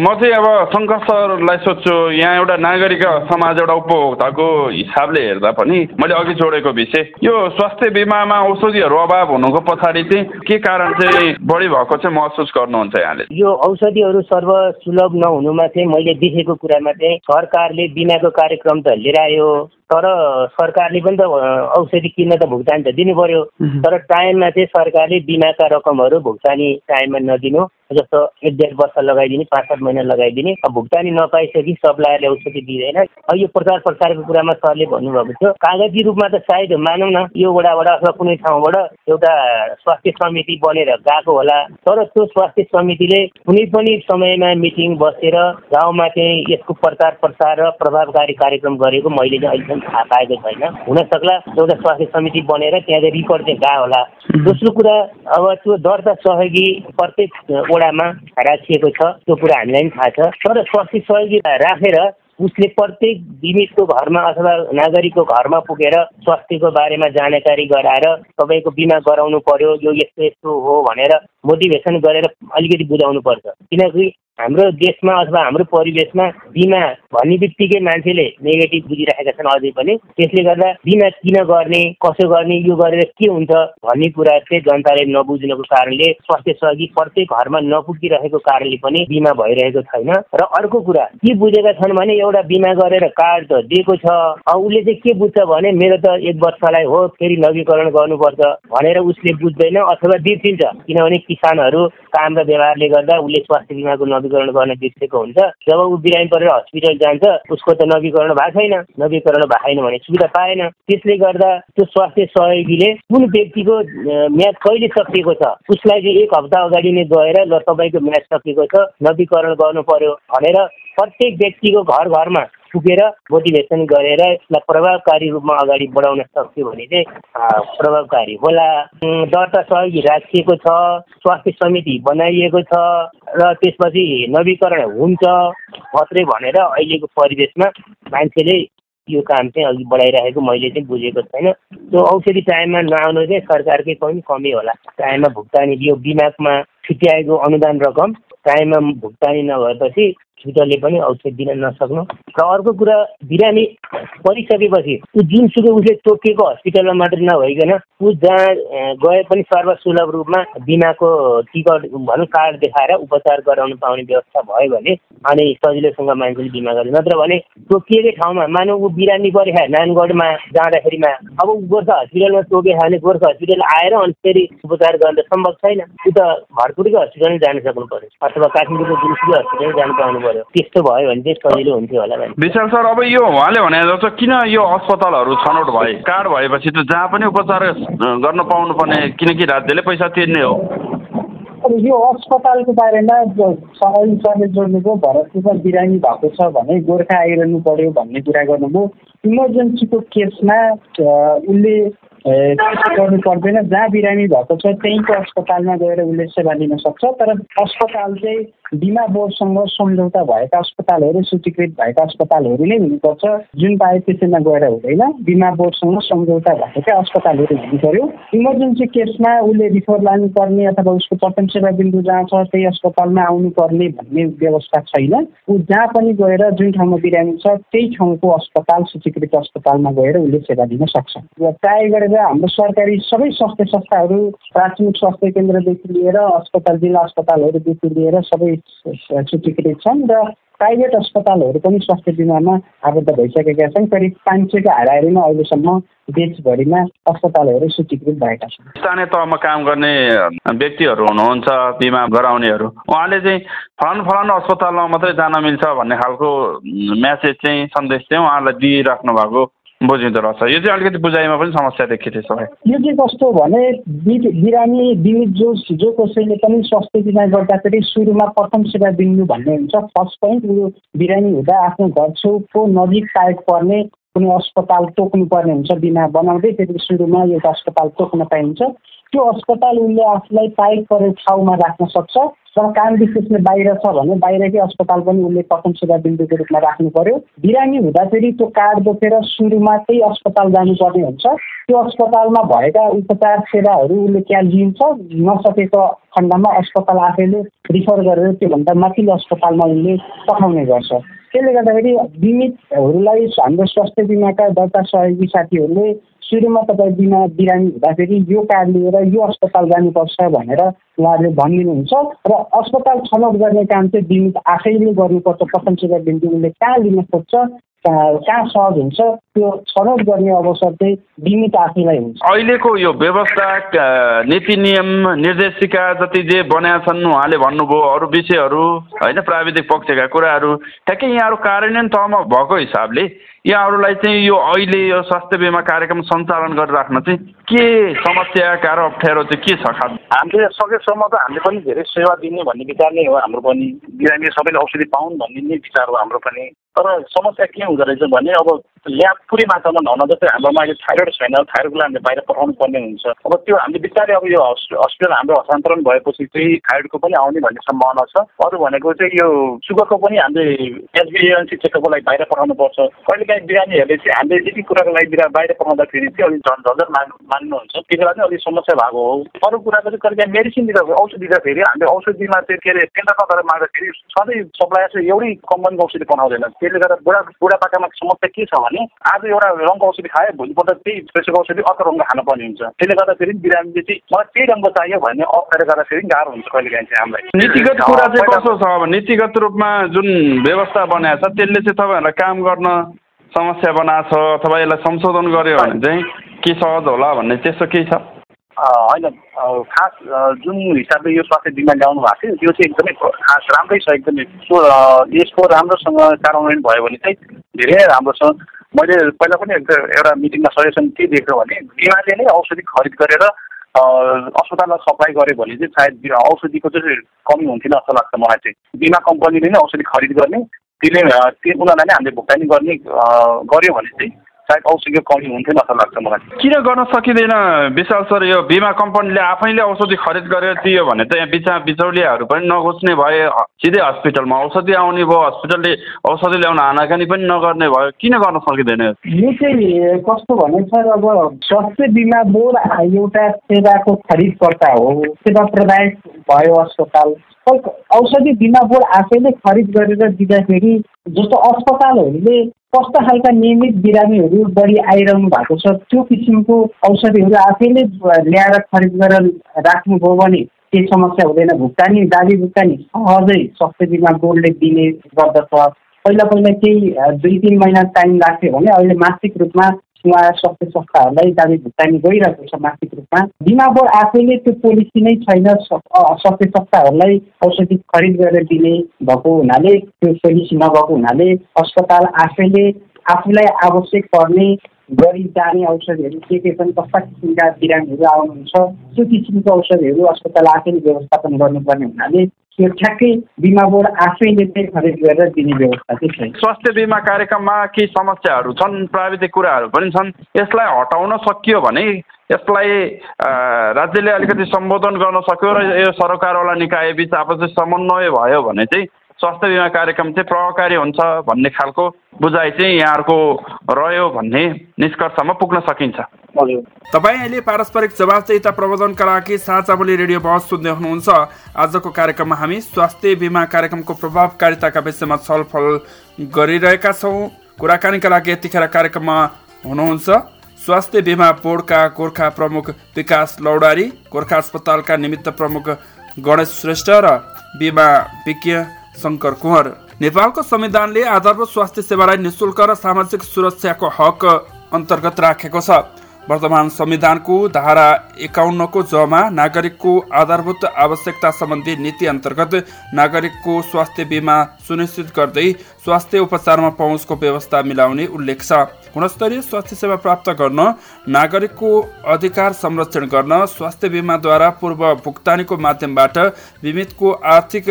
म चाहिँ अब सङ्घर्षलाई सोध्छु यहाँ एउटा नागरिक समाज एउटा उपभोक्ताको हिसाबले हेर्दा पनि मैले अघि जोडेको विषय यो स्वास्थ्य बिमामा औषधिहरू अभाव हुनुको पछाडि चाहिँ के कारण चाहिँ बढी भएको चाहिँ महसुस गर्नुहुन्छ यहाँले? यो औषधिहरू सर्व सुलभ नहुनुमा चाहिँ मैले देखेको कुरामा चाहिँ सरकारले बिमाको कार्यक्रम त लिएर आयो तर सरकारले पनि त औषधि किन्न त भुक्तानी त दिनु पर्यो तर टाइममा चाहिँ सरकारले बिमाका रकमहरू भुक्तानी टाइममा नदिनु जस्तो एक डेढ वर्ष लगाइदिने पाँच सात महिना लगाइदिने। भुक्तानी नपाइसकि सप्लायरले औषधि दिँदैन। अब यो प्रचार प्रसारको कुरामा सरले भन्नुभएको थियो। कागजी रूपमा त सायद मानौँ न यो वडाबाट अथवा कुनै ठाउँबाट एउटा स्वास्थ्य समिति बनेर गएको होला। तर त्यो स्वास्थ्य समितिले कुनै पनि समयमा मिटिङ बसेर गाउँमा चाहिँ यसको प्रचार प्रसार र प्रभावकारी कार्यक्रम गरेको मैले चाहिँ अहिलेसम्म थाहा पाएको छैन हुन सक्ला एउटा स्वास्थ्य समिति बनेर त्यहाँ रिपोर्ट चाहिँ गएको होला। दोस्रो कुरा अब त्यो दर्ता सहयोगी प्रत्येक वडामा राखिएको छ त्यो कुरा हामीलाई पनि थाहा छ। तर स्वास्थ्य सहयोगी राखेर उसले प्रत्येक बिमितको घरमा अथवा नागरिकको घरमा पुगेर स्वास्थ्यको बारेमा जानकारी गराएर तपाईँको बिमा गराउनु पर्यो यो यस्तो यस्तो हो भनेर मोटिभेसन गरेर अलिकति बुझाउनु पर्छ। किनकि हाम्रो देशमा अथवा हाम्रो परिवेशमा बिमा भन्ने बित्तिकै मान्छेले नेगेटिभ बुझिराखेका छन् अझै पनि। त्यसले गर्दा बिमा किन गर्ने कसो गर्ने यो गरेर के हुन्छ भन्ने कुरा चाहिँ जनताले नबुझ्नुको कारणले स्वास्थ्य सहयोगी प्रत्येक घरमा नपुगिरहेको कारणले पनि बिमा भइरहेको छैन। र अर्को कुरा के बुझेका छन् भने एउटा बिमा गरेर कार्ड त दिएको छ उसले चाहिँ के बुझ्छ भने मेरो त एक वर्षलाई हो फेरि नवीकरण गर्नुपर्छ भनेर उसले बुझ्दैन अथवा बिर्सिन्छ। किनभने किसानहरू काम र व्यवहारले गर्दा उसले स्वास्थ्य बिमाको नवीकरण गर्न बिर्सेको हुन्छ। जब ऊ बिरामी परेर हस्पिटल जान्छ उसको त नवीकरण भएको छैन। नवीकरण भएको भने सुविधा पाएन। त्यसले गर्दा त्यो स्वास्थ्य सहयोगीले कुन व्यक्तिको म्याद कहिले सकिएको छ उसलाई चाहिँ एक हप्ता अगाडि नै गएर ल तपाईँको म्याद सकिएको छ नवीकरण गर्नु पर्यो भनेर प्रत्येक व्यक्तिको घर घरमा पुगेर मोटिभेसन गरेर यसलाई प्रभावकारी रूपमा अगाडि बढाउन सक्यो भने चाहिँ प्रभावकारी होला। दर्ता सहयोगी राखिएको छ स्वास्थ्य समिति बनाइएको छ र त्यसपछि नवीकरण हुन्छ मात्रै भनेर अहिलेको परिवेशमा मान्छेले यो काम चाहिँ अघि बढाइरहेको मैले चाहिँ बुझेको छैन। त्यो औषधि टाइममा नआउनु चाहिँ सरकारकै पनि कमी होला। टाइममा भुक्तानी यो बिमामा छुट्याएको अनुदान रकम टाइममा भुक्तानी नभएपछि हस्पिटलले पनि औषध दिन नसक्नु। र अर्को कुरा बिरामी परिसकेपछि ऊ जुनसुकै उसले तोकिएको हस्पिटलमा मात्रै नभइकन ऊ जहाँ गए पनि सर्वसुलभ रूपमा बिमाको टिकट भनौँ कार्ड देखाएर उपचार गराउनु पाउने व्यवस्था भयो भने अनि सजिलोसँग मान्छेले बिमा गर्छ नत्र भने तोकिएकै ठाउँमा मानव ऊ बिरामी परेखा नानगढमा जाँदाखेरिमा अब गोर्खा हस्पिटलमा तोके भने गोर्खा हस्पिटल आएर अनि फेरि उपचार गर्न सम्भव छैन। ऊ त भरपुरकै हस्पिटल जान सक्नु पर्यो। अथवा काठमाडौँको जुनसुकै हस्पिटल जानु पाउनु पर्यो। त्यस्तो भयो भने चाहिँ सजिलो हुन्थ्यो होला विशाल सर अब यो उहाँले भने जस्तो किन यो अस्पतालहरू छनौट भए? कार्ड भएपछि त जहाँ पनि उपचार गर्न पाउनुपर्ने किनकि राज्यले पैसा तिर्ने हो। अब यो अस्पतालको बारेमा सरकारी सरले जोड्नुभयो भरतपुरमा बिरामी भएको छ भने गोर्खा आइरहनु पर्यो भन्ने कुरा गर्नुभयो। इमर्जेन्सीको केसमा उसले गर्नु पर्दैन। जहाँ बिरामी भएको छ त्यहीँको अस्पतालमा गएर उसले सेवा लिन सक्छ। तर अस्पताल चाहिँ बिमा बोर्डसँग सम्झौता भएका अस्पतालहरू सूचीकृत भएका अस्पतालहरू नै हुनुपर्छ। जुन पाए त्यसैमा गएर हुँदैन बिमा बोर्डसँग सम्झौता भएका अस्पतालहरू हुनु पर्यो इमर्जेन्सी केसमा उसले रिफर लानुपर्ने अथवा उसको प्रथम सेवा बिन्दु जहाँ छ त्यही अस्पतालमा आउनुपर्ने भन्ने व्यवस्था छैन। ऊ जहाँ पनि गएर जुन ठाउँमा बिरामी छ त्यही ठाउँको अस्पताल सूचीकृत अस्पतालमा गएर उसले सेवा लिन सक्छ। र प्राय गरेर हाम्रो सरकारी सबै स्वास्थ्य संस्थाहरू प्राथमिक स्वास्थ्य केन्द्रदेखि लिएर अस्पताल जिल्ला अस्पतालहरूदेखि लिएर सबै सूचीकृत छन् र प्राइभेट अस्पतालहरू पनि स्वास्थ्य बिमामा आबद्ध भइसकेका छन्। करिब पाँच सयको हाराहारीमा अहिलेसम्म देशभरिमा अस्पतालहरू सूचीकृत भएका छन्। स्थानीय तहमा काम गर्ने व्यक्तिहरू हुनुहुन्छ बिमा गराउनेहरू। उहाँले चाहिँ फलानु फलानु अस्पतालमा मात्रै जान मिल्छ भन्ने खालको म्यासेज चाहिँ सन्देश चाहिँ उहाँलाई दिइराख्नु भएको बुझिँदो रहेछ। यो चाहिँ अलिकति बुझाइमा पनि समस्या देखियो सबै यो चाहिँ कस्तो भने बिरामी बिमित जो जो कसैले पनि स्वास्थ्य बिमा गर्दाखेरि सुरुमा प्रथम सेवा बिन्दु भन्ने हुन्छ। फर्स्ट पोइन्ट उयो बिरामी हुँदा आफ्नो घर छेउको नजिक सायद पर्ने कुनै अस्पताल तोक्नु पर्ने हुन्छ बिमा बनाउँदै त्यति सुरुमा एउटा अस्पताल तोक्न पाइन्छ। त्यो अस्पताल उसले आफूलाई पाइक परेको ठाउँमा राख्न सक्छ र काम विशेषले बाहिर छ भने बाहिरकै अस्पताल पनि उसले प्रथम सेवा बिन्दुको रूपमा राख्नु पर्यो। बिरामी हुँदाखेरि त्यो कार्ड बोकेर सुरुमा त्यही अस्पताल जानुपर्ने हुन्छ। त्यो अस्पतालमा भएका उपचार सेवाहरू उसले त्यहाँ लिन्छ। नसकेको खण्डमा अस्पताल आफैले रिफर गरेर त्योभन्दा माथिल्लो अस्पतालमा उसले पठाउने गर्छ। त्यसले गर्दाखेरि बिमितहरूलाई हाम्रो स्वास्थ्य बिमाका दर्ता सहयोगी साथीहरूले सुरुमा तपाईँ बिमा बिरामी हुँदाखेरि यो कार्ड लिएर यो अस्पताल जानुपर्छ भनेर उहाँहरूले भनिदिनुहुन्छ र अस्पताल छनौट गर्ने काम चाहिँ बिमित आफैले गर्नुपर्छ प्रथम सेवा बिन्दु उसले कहाँ लिन खोज्छ कहाँ सहज हुन्छ त्यो छनौट गर्ने अवसर चाहिँ बिमित आफैलाई हुन्छ। अहिलेको यो व्यवस्था नीति नियम निर्देशिका जति जे बनाएका छन् उहाँले भन्नुभयो अरू विषयहरू होइन प्राविधिक पक्षका कुराहरू ठ्याक्कै यहाँहरू कार्यान्वयन तहमा भएको हिसाबले यहाँहरूलाई चाहिँ यो अहिले यो स्वास्थ्य बिमा कार्यक्रम सञ्चालन गरिराख्न चाहिँ के समस्या र अप्ठ्यारो चाहिँ के छ खास? हामीले सकेसम्म त हामीले पनि धेरै सेवा दिने भन्ने विचार नै हो हाम्रो पनि। बिरामी सबैले औषधि पाउन् भन्ने नै विचार हो हाम्रो पनि। तर समस्या के हुँदो रहेछ भने अब ल्याब पुरै मात्रामा नहुन जस्तै हाम्रोमा अहिले थाइरोइड छैन थाइरोइडको लागि हामीले बाहिर पठाउनु पर्ने हुन्छ। अब त्यो हामीले बिस्तारै अब यो हस्पिटल हाम्रो हस्तान्तरण भएपछि चाहिँ थाइरोइडको पनि आउने भन्ने सम्भावना छ। अरू भनेको चाहिँ यो सुगरको पनि हामीले एसबिएनसी चेकअपको लागि बाहिर पठाउनु पर्छ। कहिलेकाहीँ बिरामीहरूले चाहिँ हामीले यति कुराको लागि बिरा बाहिर पठाउँदाखेरि चाहिँ अलिक झन् माग्नु मान्नुहुन्छ। त्यति बेला चाहिँ अलिक समस्या भएको हो। अरू कुराको चाहिँ कहिलेकाहीँ मेडिसिन दिँदा औषधि दिँदाखेरि हामीले औषधिमा चाहिँ के अरे केन्द्र नगरेर माग्दाखेरि सधैँ सप्लाई चाहिँ एउटै कम्पनीको औषधि बनाउँदैन त्यसले गर्दा बुढा बुढापाकामा समस्या के छ भने आज एउटा रङको औषधि खायो भोलिपल्ट त्यही प्रेसरको औषधि अर्को रङको खानुपर्ने हुन्छ। त्यसले गर्दाखेरि बिरामीले चाहिँ मलाई त्यही रङको चाहियो भन्ने अप्ठ्यारो गर्दाखेरि गाह्रो हुन्छ कहिलेकाहीँ चाहिँ हामीलाई। नीतिगत कुरा चाहिँ कस्तो छ अब? नीतिगत रूपमा जुन व्यवस्था बनाएको छ त्यसले चाहिँ तपाईँहरूलाई काम गर्न समस्या बनाएको छ अथवा यसलाई संशोधन गर्यो भने चाहिँ के सहज होला भन्ने त्यस्तो केही छ? होइन। खास जुन हिसाबले यो स्वास्थ्य बिमा ल्याउनु भएको थियो त्यो चाहिँ एकदमै खास राम्रै छ एकदमै। यसको राम्रोसँग कार्यान्वयन भयो भने चाहिँ धेरै नै राम्रो छ मैले पहिला पनि एउटा मिटिङमा सजेसन के दिएको भने बिमाले नै औषधि खरिद गरेर अस्पताललाई सप्लाई गर्यो भने चाहिँ सायद औषधिको चाहिँ कमी हुन्थेन जस्तो लाग्छ मलाई चाहिँ। बिमा कम्पनीले नै औषधि खरिद गर्ने त्यसले त्यो उनीहरूलाई नै हामीले भुक्तानी गर्ने गऱ्यो भने चाहिँ सायद औषधिको कमी हुन्थ्यो जस्तो लाग्छ मलाई। किन गर्न सकिँदैन? विशाल सर यो बिमा कम्पनीले आफैले औषधि खरिद गरेर दियो भने त यहाँ बिचमा बिचौलियाहरू पनि नघुस्ने भए सिधै हस्पिटलमा औषधि आउने भयो हस्पिटलले औषधि ल्याउन आनाकानी पनि नगर्ने भयो किन गर्न सकिँदैन यो? चाहिँ कस्तो भने सर अब स्वास्थ्य बिमा बोर्ड एउटा सेवाको खरिदकर्ता हो सेवा प्रदायक भयो अस्पताल। औषधि बिमा बोर्ड आफैले खरिद गरेर दिँदाखेरि जस्तो अस्पतालहरूले कस्ता खालका नियमित बिरामीहरू बढी आइरहनु भएको छ? त्यो किसिमको औषधिहरू आफैले ल्याएर खरिद गरेर राख्नुभयो भने केही समस्या हुँदैन। भुक्तानी दाबी भुक्तानी सहजै स्वास्थ्य बिमा बोर्डले दिने गर्दछ। पहिला पहिला केही दुई तिन महिना टाइम लाग्थ्यो भने अहिले मासिक रूपमा उहाँ स्वास्थ्य संस्थाहरूलाई दाबी भुक्तानी गइरहेको छ मासिक रूपमा। बिमा बोर्ड आफैले त्यो पोलिसी नै छैन स्वास्थ्य संस्थाहरूलाई औषधि खरिद गरेर दिने भएको हुनाले त्यो पोलिसी नभएको हुनाले अस्पताल आफैले आफूलाई आवश्यक पर्ने गरी जाने औषधिहरू के के छन् कस्ता किसिमका बिरामीहरू आउनुहुन्छ त्यो किसिमको औषधिहरू अस्पताल आफैले व्यवस्थापन गर्नुपर्ने हुनाले त्यो ठ्याक्कै बिमा बोर्ड आफैले गरेर दिने व्यवस्था चाहिँ स्वास्थ्य बिमा कार्यक्रममा केही समस्याहरू छन् प्राविधिक कुराहरू पनि छन् यसलाई हटाउन सकियो भने यसलाई राज्यले अलिकति सम्बोधन गर्न सक्यो र यो सरकारवाला निकाय बिच आपसी समन्वय भयो भने चाहिँ स्वास्थ्य बिमा कार्यक्रम चाहिँ प्रभावकारी हुन्छ भन्ने खालको बुझाइ चाहिँ यहाँहरूको रह्यो भन्ने निष्कर्षमा पुग्न सकिन्छ। तपाईँ अहिले पारस्परिक जवाबदेता प्रबन्धनका लागि साझा बोली रेडियो बहस सुन्दै हुनुहुन्छ। आजको कार्यक्रममा हामी स्वास्थ्य बिमा कार्यक्रमको प्रभावकारिताका विषयमा छलफल गरिरहेका छौँ। कुराकानीका लागि यतिखेर कार्यक्रममा हुनुहुन्छ स्वास्थ्य बिमा बोर्डका गोर्खा प्रमुख विकास लौडारी गोर्खा अस्पतालका निमित्त प्रमुख गणेश श्रेष्ठ र बिमा विज्ञ शङ्कर कुँवर। नेपालको संविधानले आधारभूत स्वास्थ्य सेवालाई निशुल्क र सामाजिक सुरक्षाको हक अन्तर्गत राखेको छ। वर्तमान संविधानको धारा एकाउन्नको जमा नागरिकको आधारभूत आवश्यकता सम्बन्धी नीति अन्तर्गत नागरिकको स्वास्थ्य बिमा सुनिश्चित गर्दै स्वास्थ्य उपचारमा पहुँचको व्यवस्था मिलाउने उल्लेख छ। गुणस्तरीय स्वास्थ्य सेवा प्राप्त गर्न नागरिकको अधिकार संरक्षण गर्न स्वास्थ्य बिमाद्वारा पूर्व भुक्तानीको माध्यमबाट बिमितको आर्थिक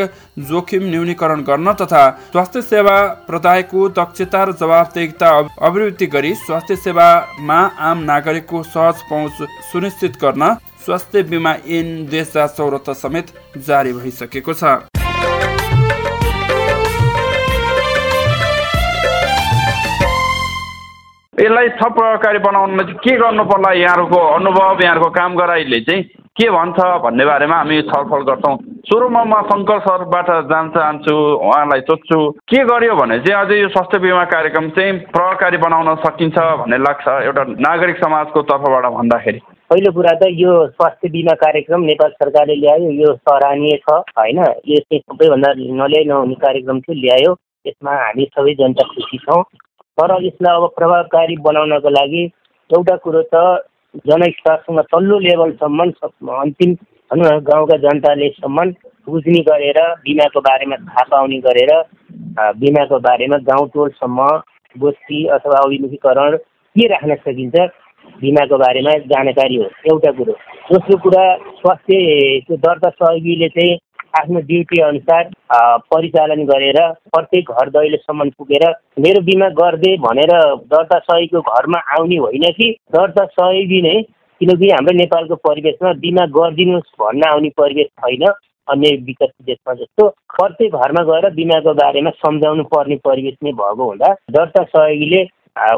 जोखिम न्यूनीकरण गर्न तथा स्वास्थ्य सेवा प्रदायको दक्षता र जवाबदेहिता अभिवृद्धि गरी स्वास्थ्य सेवामा आम नागरिकको सहज पहुँच सुनिश्चित गर्न स्वास्थ्य बिमा ऐन दुई हजार चौरात्तर समेत जारी भइसकेको छ। यसलाई थप प्रभावकारी बनाउनमा चाहिँ के गर्नु पर्ला यहाँहरूको अनुभव यहाँहरूको काम गराइले चाहिँ के भन्छ भन्ने बारेमा हामी छलफल गर्छौँ। सुरुमा म शङ्कर सरबाट जान चाहन्छु उहाँलाई सोध्छु के गर्यो भने चाहिँ अझै यो स्वास्थ्य बिमा कार्यक्रम चाहिँ प्रभावकारी बनाउन सकिन्छ भन्ने लाग्छ एउटा नागरिक समाजको तर्फबाट भन्दाखेरि। पहिलो कुरा त यो स्वास्थ्य बिमा कार्यक्रम नेपाल सरकारले ल्यायो यो सराहनीय छ होइन? यो चाहिँ सबैभन्दा नल्याइ नहुने कार्यक्रम थियो ल्यायो यसमा हामी सबै जनता खुसी छौँ। तर यसलाई अब प्रभावकारी बनाउनको लागि एउटा कुरो त जनस्तरसँग तल्लो लेभलसम्म अन्तिम भनौँ न गाउँका जनतालेसम्म बुझ्ने गरेर बिमाको बारेमा थाहा पाउने गरेर बिमाको बारेमा गाउँ टोलसम्म गोष्ठी अथवा अभिमुखीकरण के राख्न सकिन्छ बिमाको बारेमा जानकारी हो एउटा कुरो। दोस्रो कुरा स्वास्थ्य दर्ता सहयोगीले चाहिँ आफ्नो ड्युटी अनुसार परिचालन गरेर प्रत्येक घर दैलोसम्म पुगेर मेरो बिमा गरिदे भनेर दर्ता सहयोगको घरमा आउने होइन कि? दर्ता सहयोगी नै किनकि हाम्रो नेपालको परिवेशमा बिमा गरिदिनुहोस् भन्न आउने परिवेश छैन अन्य विकसित देशमा जस्तो। प्रत्येक घरमा गएर बिमाको बारेमा सम्झाउनु पर्ने परिवेश नै भएको हुँदा दर्ता सहयोगीले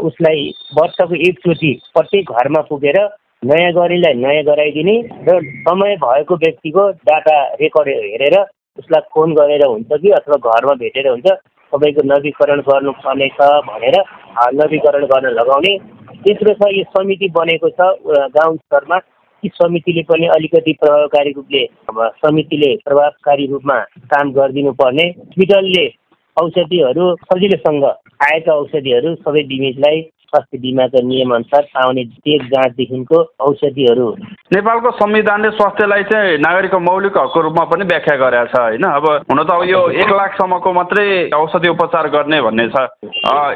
उसलाई वर्षको एकचोटि प्रत्येक घरमा पुगेर नयाँ गरेलाई नयाँ गराइदिने र समय भएको व्यक्तिको डाटा रेकर्ड हेरेर उसलाई फोन गरेर हुन्छ कि अथवा घरमा भेटेर हुन्छ तपाईँको नवीकरण गर्नुपर्ने छ भनेर नवीकरण गर्न लगाउने। तेस्रो छ यो समिति बनेको छ गाउँ स्तरमा। ती समितिले पनि अलिकति प्रभावकारी रूपले समितिले प्रभावकारी रूपमा काम गरिदिनु पर्ने हस्पिटलले औषधिहरू सजिलोसँग आएका औषधिहरू सबै बिमितलाई स्वास्थ्य बिमाको नियमअनुसार पाउने चेक जाँचदेखिको औषधिहरू नेपालको संविधानले स्वास्थ्यलाई चाहिँ नागरिकको मौलिक हकको रूपमा पनि व्याख्या गरेको छ होइन? अब हुन त अब यो एक लाखसम्मको मात्रै औषधि उपचार गर्ने भन्ने छ।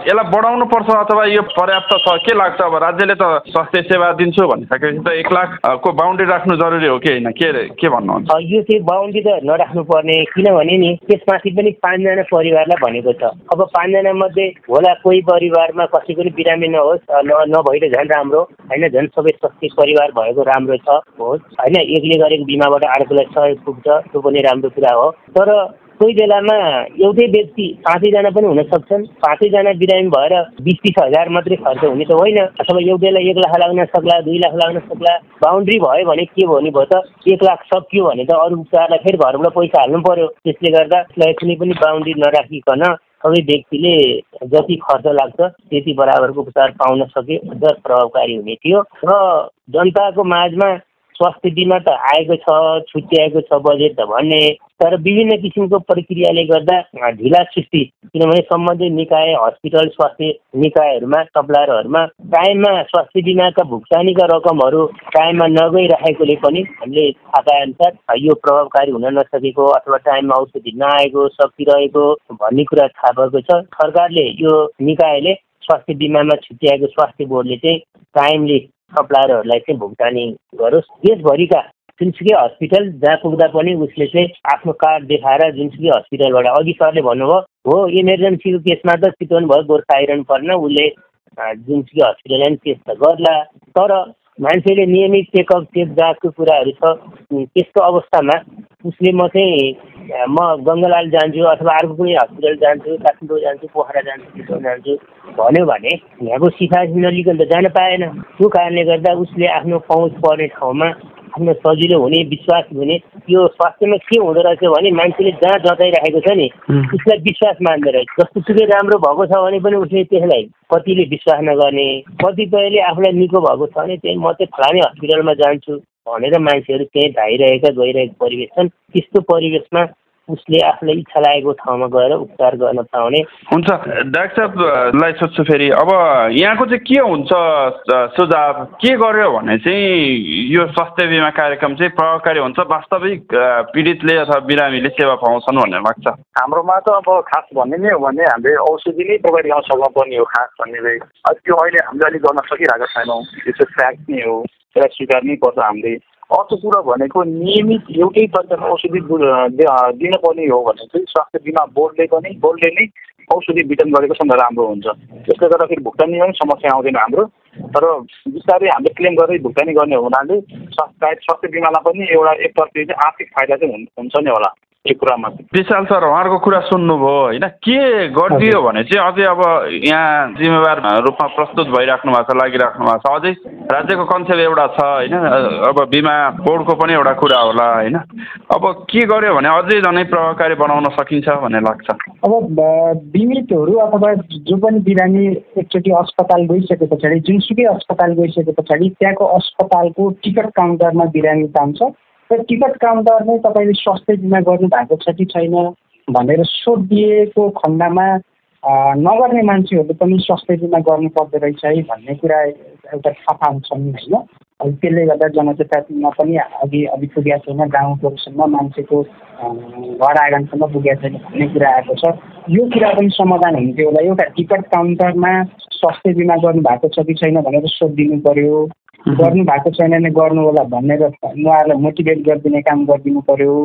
यसलाई बढाउनु पर्छ अथवा यो पर्याप्त छ? के लाग्छ? अब राज्यले त स्वास्थ्य सेवा दिन्छु भनिसकेपछि त एक लाखको बााउन्ड्री राख्नु जरुरी हो कि होइन? के के भन्नुहुन्छ? यो चाहिँ बााउन्ड्री त नराख्नु पर्ने किनभने नि त्यसमाथि पनि पाँचजना परिवारलाई भनेको छ। अब पाँचजना मध्ये होला कोही परिवारमा कसैको पनि बिरामी नहोस् न नभएर झन् राम्रो होइन झन् सबै स्वास्थ्य परिवार भएको राम्रो छ होस्। होइन एकले गरेको बिमाबाट अर्कोलाई सहयोग पुग्छ त्यो पनि राम्रो कुरा हो। तर कोही बेलामा एउटै व्यक्ति पाँचैजना पनि हुन सक्छन्। पाँचैजना बिरामी भएर बिस तिस हजार मात्रै खर्च हुने त होइन। अथवा एउटैलाई एक लाख लाग्न सक्ला दुई लाख लाग्न सक्ला बााउन्ड्री भयो भने के भन्ने भयो त एक लाख सकियो भने त अरू उपचारलाई फेरि घरबाट पैसा हाल्नु पर्यो। त्यसले गर्दा कुनै पनि बााउन्ड्री नराखिकन सबै व्यक्तिले जति खर्च लाग्छ त्यति बराबरको उपचार पाउन सके अझ प्रभावकारी हुने थियो। र जनताको माझमा स्वास्थ्य बिमा त आएको छ छुट्याएको छ बजेट त भन्ने तर विभिन्न किसिमको प्रक्रियाले गर्दा ढिला सृष्टि किनभने सम्बन्धित निकाय हस्पिटल स्वास्थ्य निकायहरूमा सप्लायरहरूमा टाइममा स्वास्थ्य बिमाका भुक्तानीका रकमहरू टाइममा नगइराखेकोले पनि हामीले थाहा पाएअनुसार यो प्रभावकारी हुन नसकेको अथवा टाइममा औषधि नआएको सकिरहेको भन्ने कुरा थाहा भएको छ। सरकारले यो निकायले स्वास्थ्य बिमामा छुट्याएको स्वास्थ्य बोर्डले चाहिँ टाइमली सप्लायरहरूलाई चाहिँ भुक्तानी गरोस्। देशभरिका जुनसुकै हस्पिटल जहाँ पुग्दा पनि उसले चाहिँ आफ्नो कार्ड देखाएर जुनसुकै हस्पिटलबाट अघि सरले भन्नुभयो हो इमर्जेन्सीको केसमा त चितवन भयो गोर्खा आइरहनु पर्न उसले जुनसुकै हस्पिटललाई पनि टेस्ट त गर्ला। तर मान्छेले नियमित चेकअप चेक जाँचको कुराहरू छ। त्यस्तो अवस्थामा उसले म चाहिँ म गङ्गालाल जान्छु अथवा अर्को कुनै हस्पिटल जान्छु काठमाडौँ जान्छु पोखरा जान्छु चितवन जान्छु भन्यो भने यहाँको सिफारिस नलिकन त जान पाएन। त्यो कारणले गर्दा उसले आफ्नो पहुँच पर्ने ठाउँमा आफ्नो सजिलो हुने विश्वास हुने यो स्वास्थ्यमा के हुँदो रहेछ भने मान्छेले जहाँ जताइराखेको छ नि उसलाई विश्वास मान्दो रहेछ। जस्तो सुकै राम्रो भएको छ भने पनि उसले त्यसलाई कतिले विश्वास नगर्ने कतिपयले आफूलाई निको भएको छ भने चाहिँ म चाहिँ फलाने हस्पिटलमा जान्छु। भनेर मान्छेहरू त्यहीँ धाइरहेका गइरहेको परिवेश छन्। त्यस्तो परिवेशमा उसले आफूलाई इच्छा लागेको ठाउँमा गएर उपचार गर्न पाउने। हुन्छ डाक्टर साहबलाई सोध्छु फेरि अब यहाँको चाहिँ के हुन्छ सुझाव के गर्यो भने चाहिँ यो स्वास्थ्य बिमा कार्यक्रम चाहिँ प्रभावकारी हुन्छ? वास्तविक पीडितले अथवा बिरामीले सेवा पाउँछन् भन्ने लाग्छ। हाम्रोमा त अब खास भन्ने नै हो भने हामीले औषधि नै गर्न सक्नुपर्ने हो खास भन्ने चाहिँ। त्यो अहिले हामीले अलिक गर्न सकिरहेको छैनौँ। त्यो चाहिँ फ्याक्ट नै हो। त्यसलाई स्वीकार्नै पर्छ हामीले। अर्को कुरो भनेको नियमित एउटै तरिकामा औषधि दिनुपर्ने हो भने चाहिँ स्वास्थ्य बिमा बोर्डले पनि बोर्डले नै औषधि वितरण गरेको सबभन्दा राम्रो हुन्छ। त्यसले गर्दाखेरि भुक्तानीमा पनि समस्या आउँदैन हाम्रो। तर बिस्तारै हामीले क्लेम गरेर भुक्तानी गर्ने हुनाले स्वास्थ्य स्वास्थ्य बिमालाई पनि एउटा एकतर्फी चाहिँ आर्थिक फाइदा चाहिँ हुन्छ नै होला। यो कुरामा? विशाल सर उहाँहरूको कुरा सुन्नुभयो होइन? के गरिदियो भने चाहिँ अझै अब यहाँ जिम्मेवार रूपमा प्रस्तुत भइराख्नु भएको छ लागिराख्नु भएको छ। अझै राज्यको कन्सेप्ट एउटा छ होइन? अब बिमा बोर्डको पनि एउटा कुरा होला होइन? अब के गर्यो भने अझै झनै प्रभावकारी बनाउन सकिन्छ भन्ने लाग्छ। अब बिमितहरू अथवा जो पनि बिरामी एकचोटि अस्पताल गइसके पछाडि जुनसुकै अस्पताल गइसके पछाडि त्यहाँको अस्पतालको टिकट काउन्टरमा बिरामी पाउँछ। र टिकट काउन्टर नै तपाईँले स्वास्थ्य बिमा गर्नु भएको छ कि छैन भनेर सोधिएको खण्डमा नगर्ने मान्छेहरूले पनि स्वास्थ्य बिमा गर्नु पर्दो रहेछ है भन्ने कुरा एउटा थाहा पाउँछन् होइन। त्यसले गर्दा जनचेतनामा पनि अघि अघि पुगेको छैन गाउँकोसम्म मान्छेको घर आँगनसम्म पुगेको छैन भन्ने कुरा आएको छ। यो कुरा पनि समाधान हुन्थ्यो होला। एउटा टिकट काउन्टरमा स्वास्थ्य बिमा गर्नु भएको छ कि छैन भनेर सोधिदिनु पऱ्यो गर्नु भएको छैन भने गर्नु होला भनेर उहाँहरूलाई मोटिभेट गरिदिने काम गरिदिनु पऱ्यो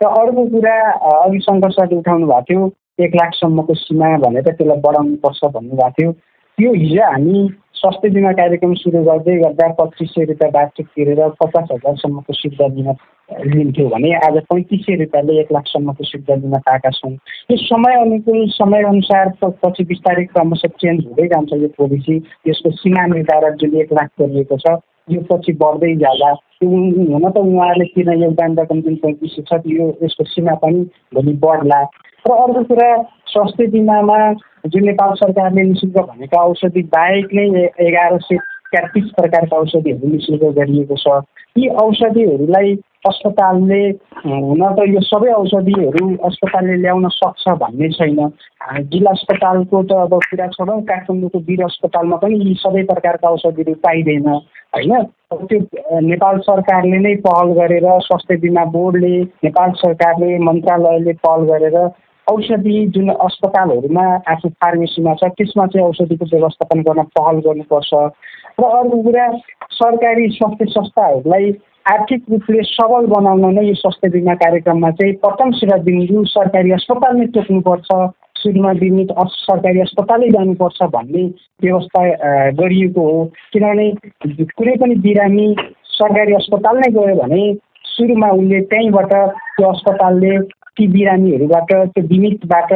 र अर्को कुरा अघि शङ्कर सरले उठाउनु भएको थियो। एक लाखसम्मको सीमा भनेर त्यसलाई बढाउनु पर्छ भन्नुभएको थियो। त्यो हिजो हामी स्वास्थ्य बिमा कार्यक्रम सुरु गर्दै गर्दा पच्चिस सय रुपियाँ वार्षिक तिरेर पचास हजारसम्मको सुविधा दिन लिन्थ्यो भने आज पैँतिस सय रुपियाँले एक लाखसम्मको सुविधा दिन पाएका छौँ। यो समय अनुकूल समयअनुसार पछि बिस्तारै क्रमशः चेन्ज हुँदै जान्छ यो पोलिसी यसको सीमा निर्धारण जुन एक लाख गरिएको छ यो पछि बढ्दै जाला हुन त उहाँहरूले किन योगदान रकम जुन पैँतिस छ यो यसको सीमा पनि भोलि बढ्ला। र अर्को कुरा स्वास्थ्य बिमामा जुन नेपाल सरकारले नि शुल्क भनेको औषधि बाहेक नै एघार सय तेत्तिस प्रकारका औषधिहरू नि शुल्क गरिएको छ। यी औषधिहरूलाई अस्पतालले हुन त यो सबै औषधिहरू अस्पतालले ल्याउन सक्छ भन्ने छैन। जिल्ला अस्पतालको त अब कुरा छोडौँ काठमाडौँको वीर अस्पतालमा पनि यी सबै प्रकारका औषधिहरू पाइँदैन होइन? त्यो नेपाल सरकारले नै पहल गरेर स्वास्थ्य बिमा बोर्डले नेपाल सरकारले मन्त्रालयले पहल गरेर औषधि जुन अस्पतालहरूमा आफू फार्मेसीमा छ त्यसमा चाहिँ औषधिको व्यवस्थापन गर्न पहल गर्नुपर्छ। र अर्को कुरा सरकारी स्वास्थ्य संस्थाहरूलाई आर्थिक रूपले सबल बनाउन नै यो स्वास्थ्य बिमा कार्यक्रममा चाहिँ प्रथम सेवा बिन्दु सरकारी अस्पताल नै तोक्नुपर्छ सुरुमा बिमित सरकारी अस्पतालै जानुपर्छ भन्ने व्यवस्था गरिएको हो। किनभने कुनै पनि बिरामी सरकारी अस्पताल नै गयो भने सुरुमा उसले त्यहीँबाट त्यो अस्पतालले ती बिरामीहरूबाट त्यो बिमितबाट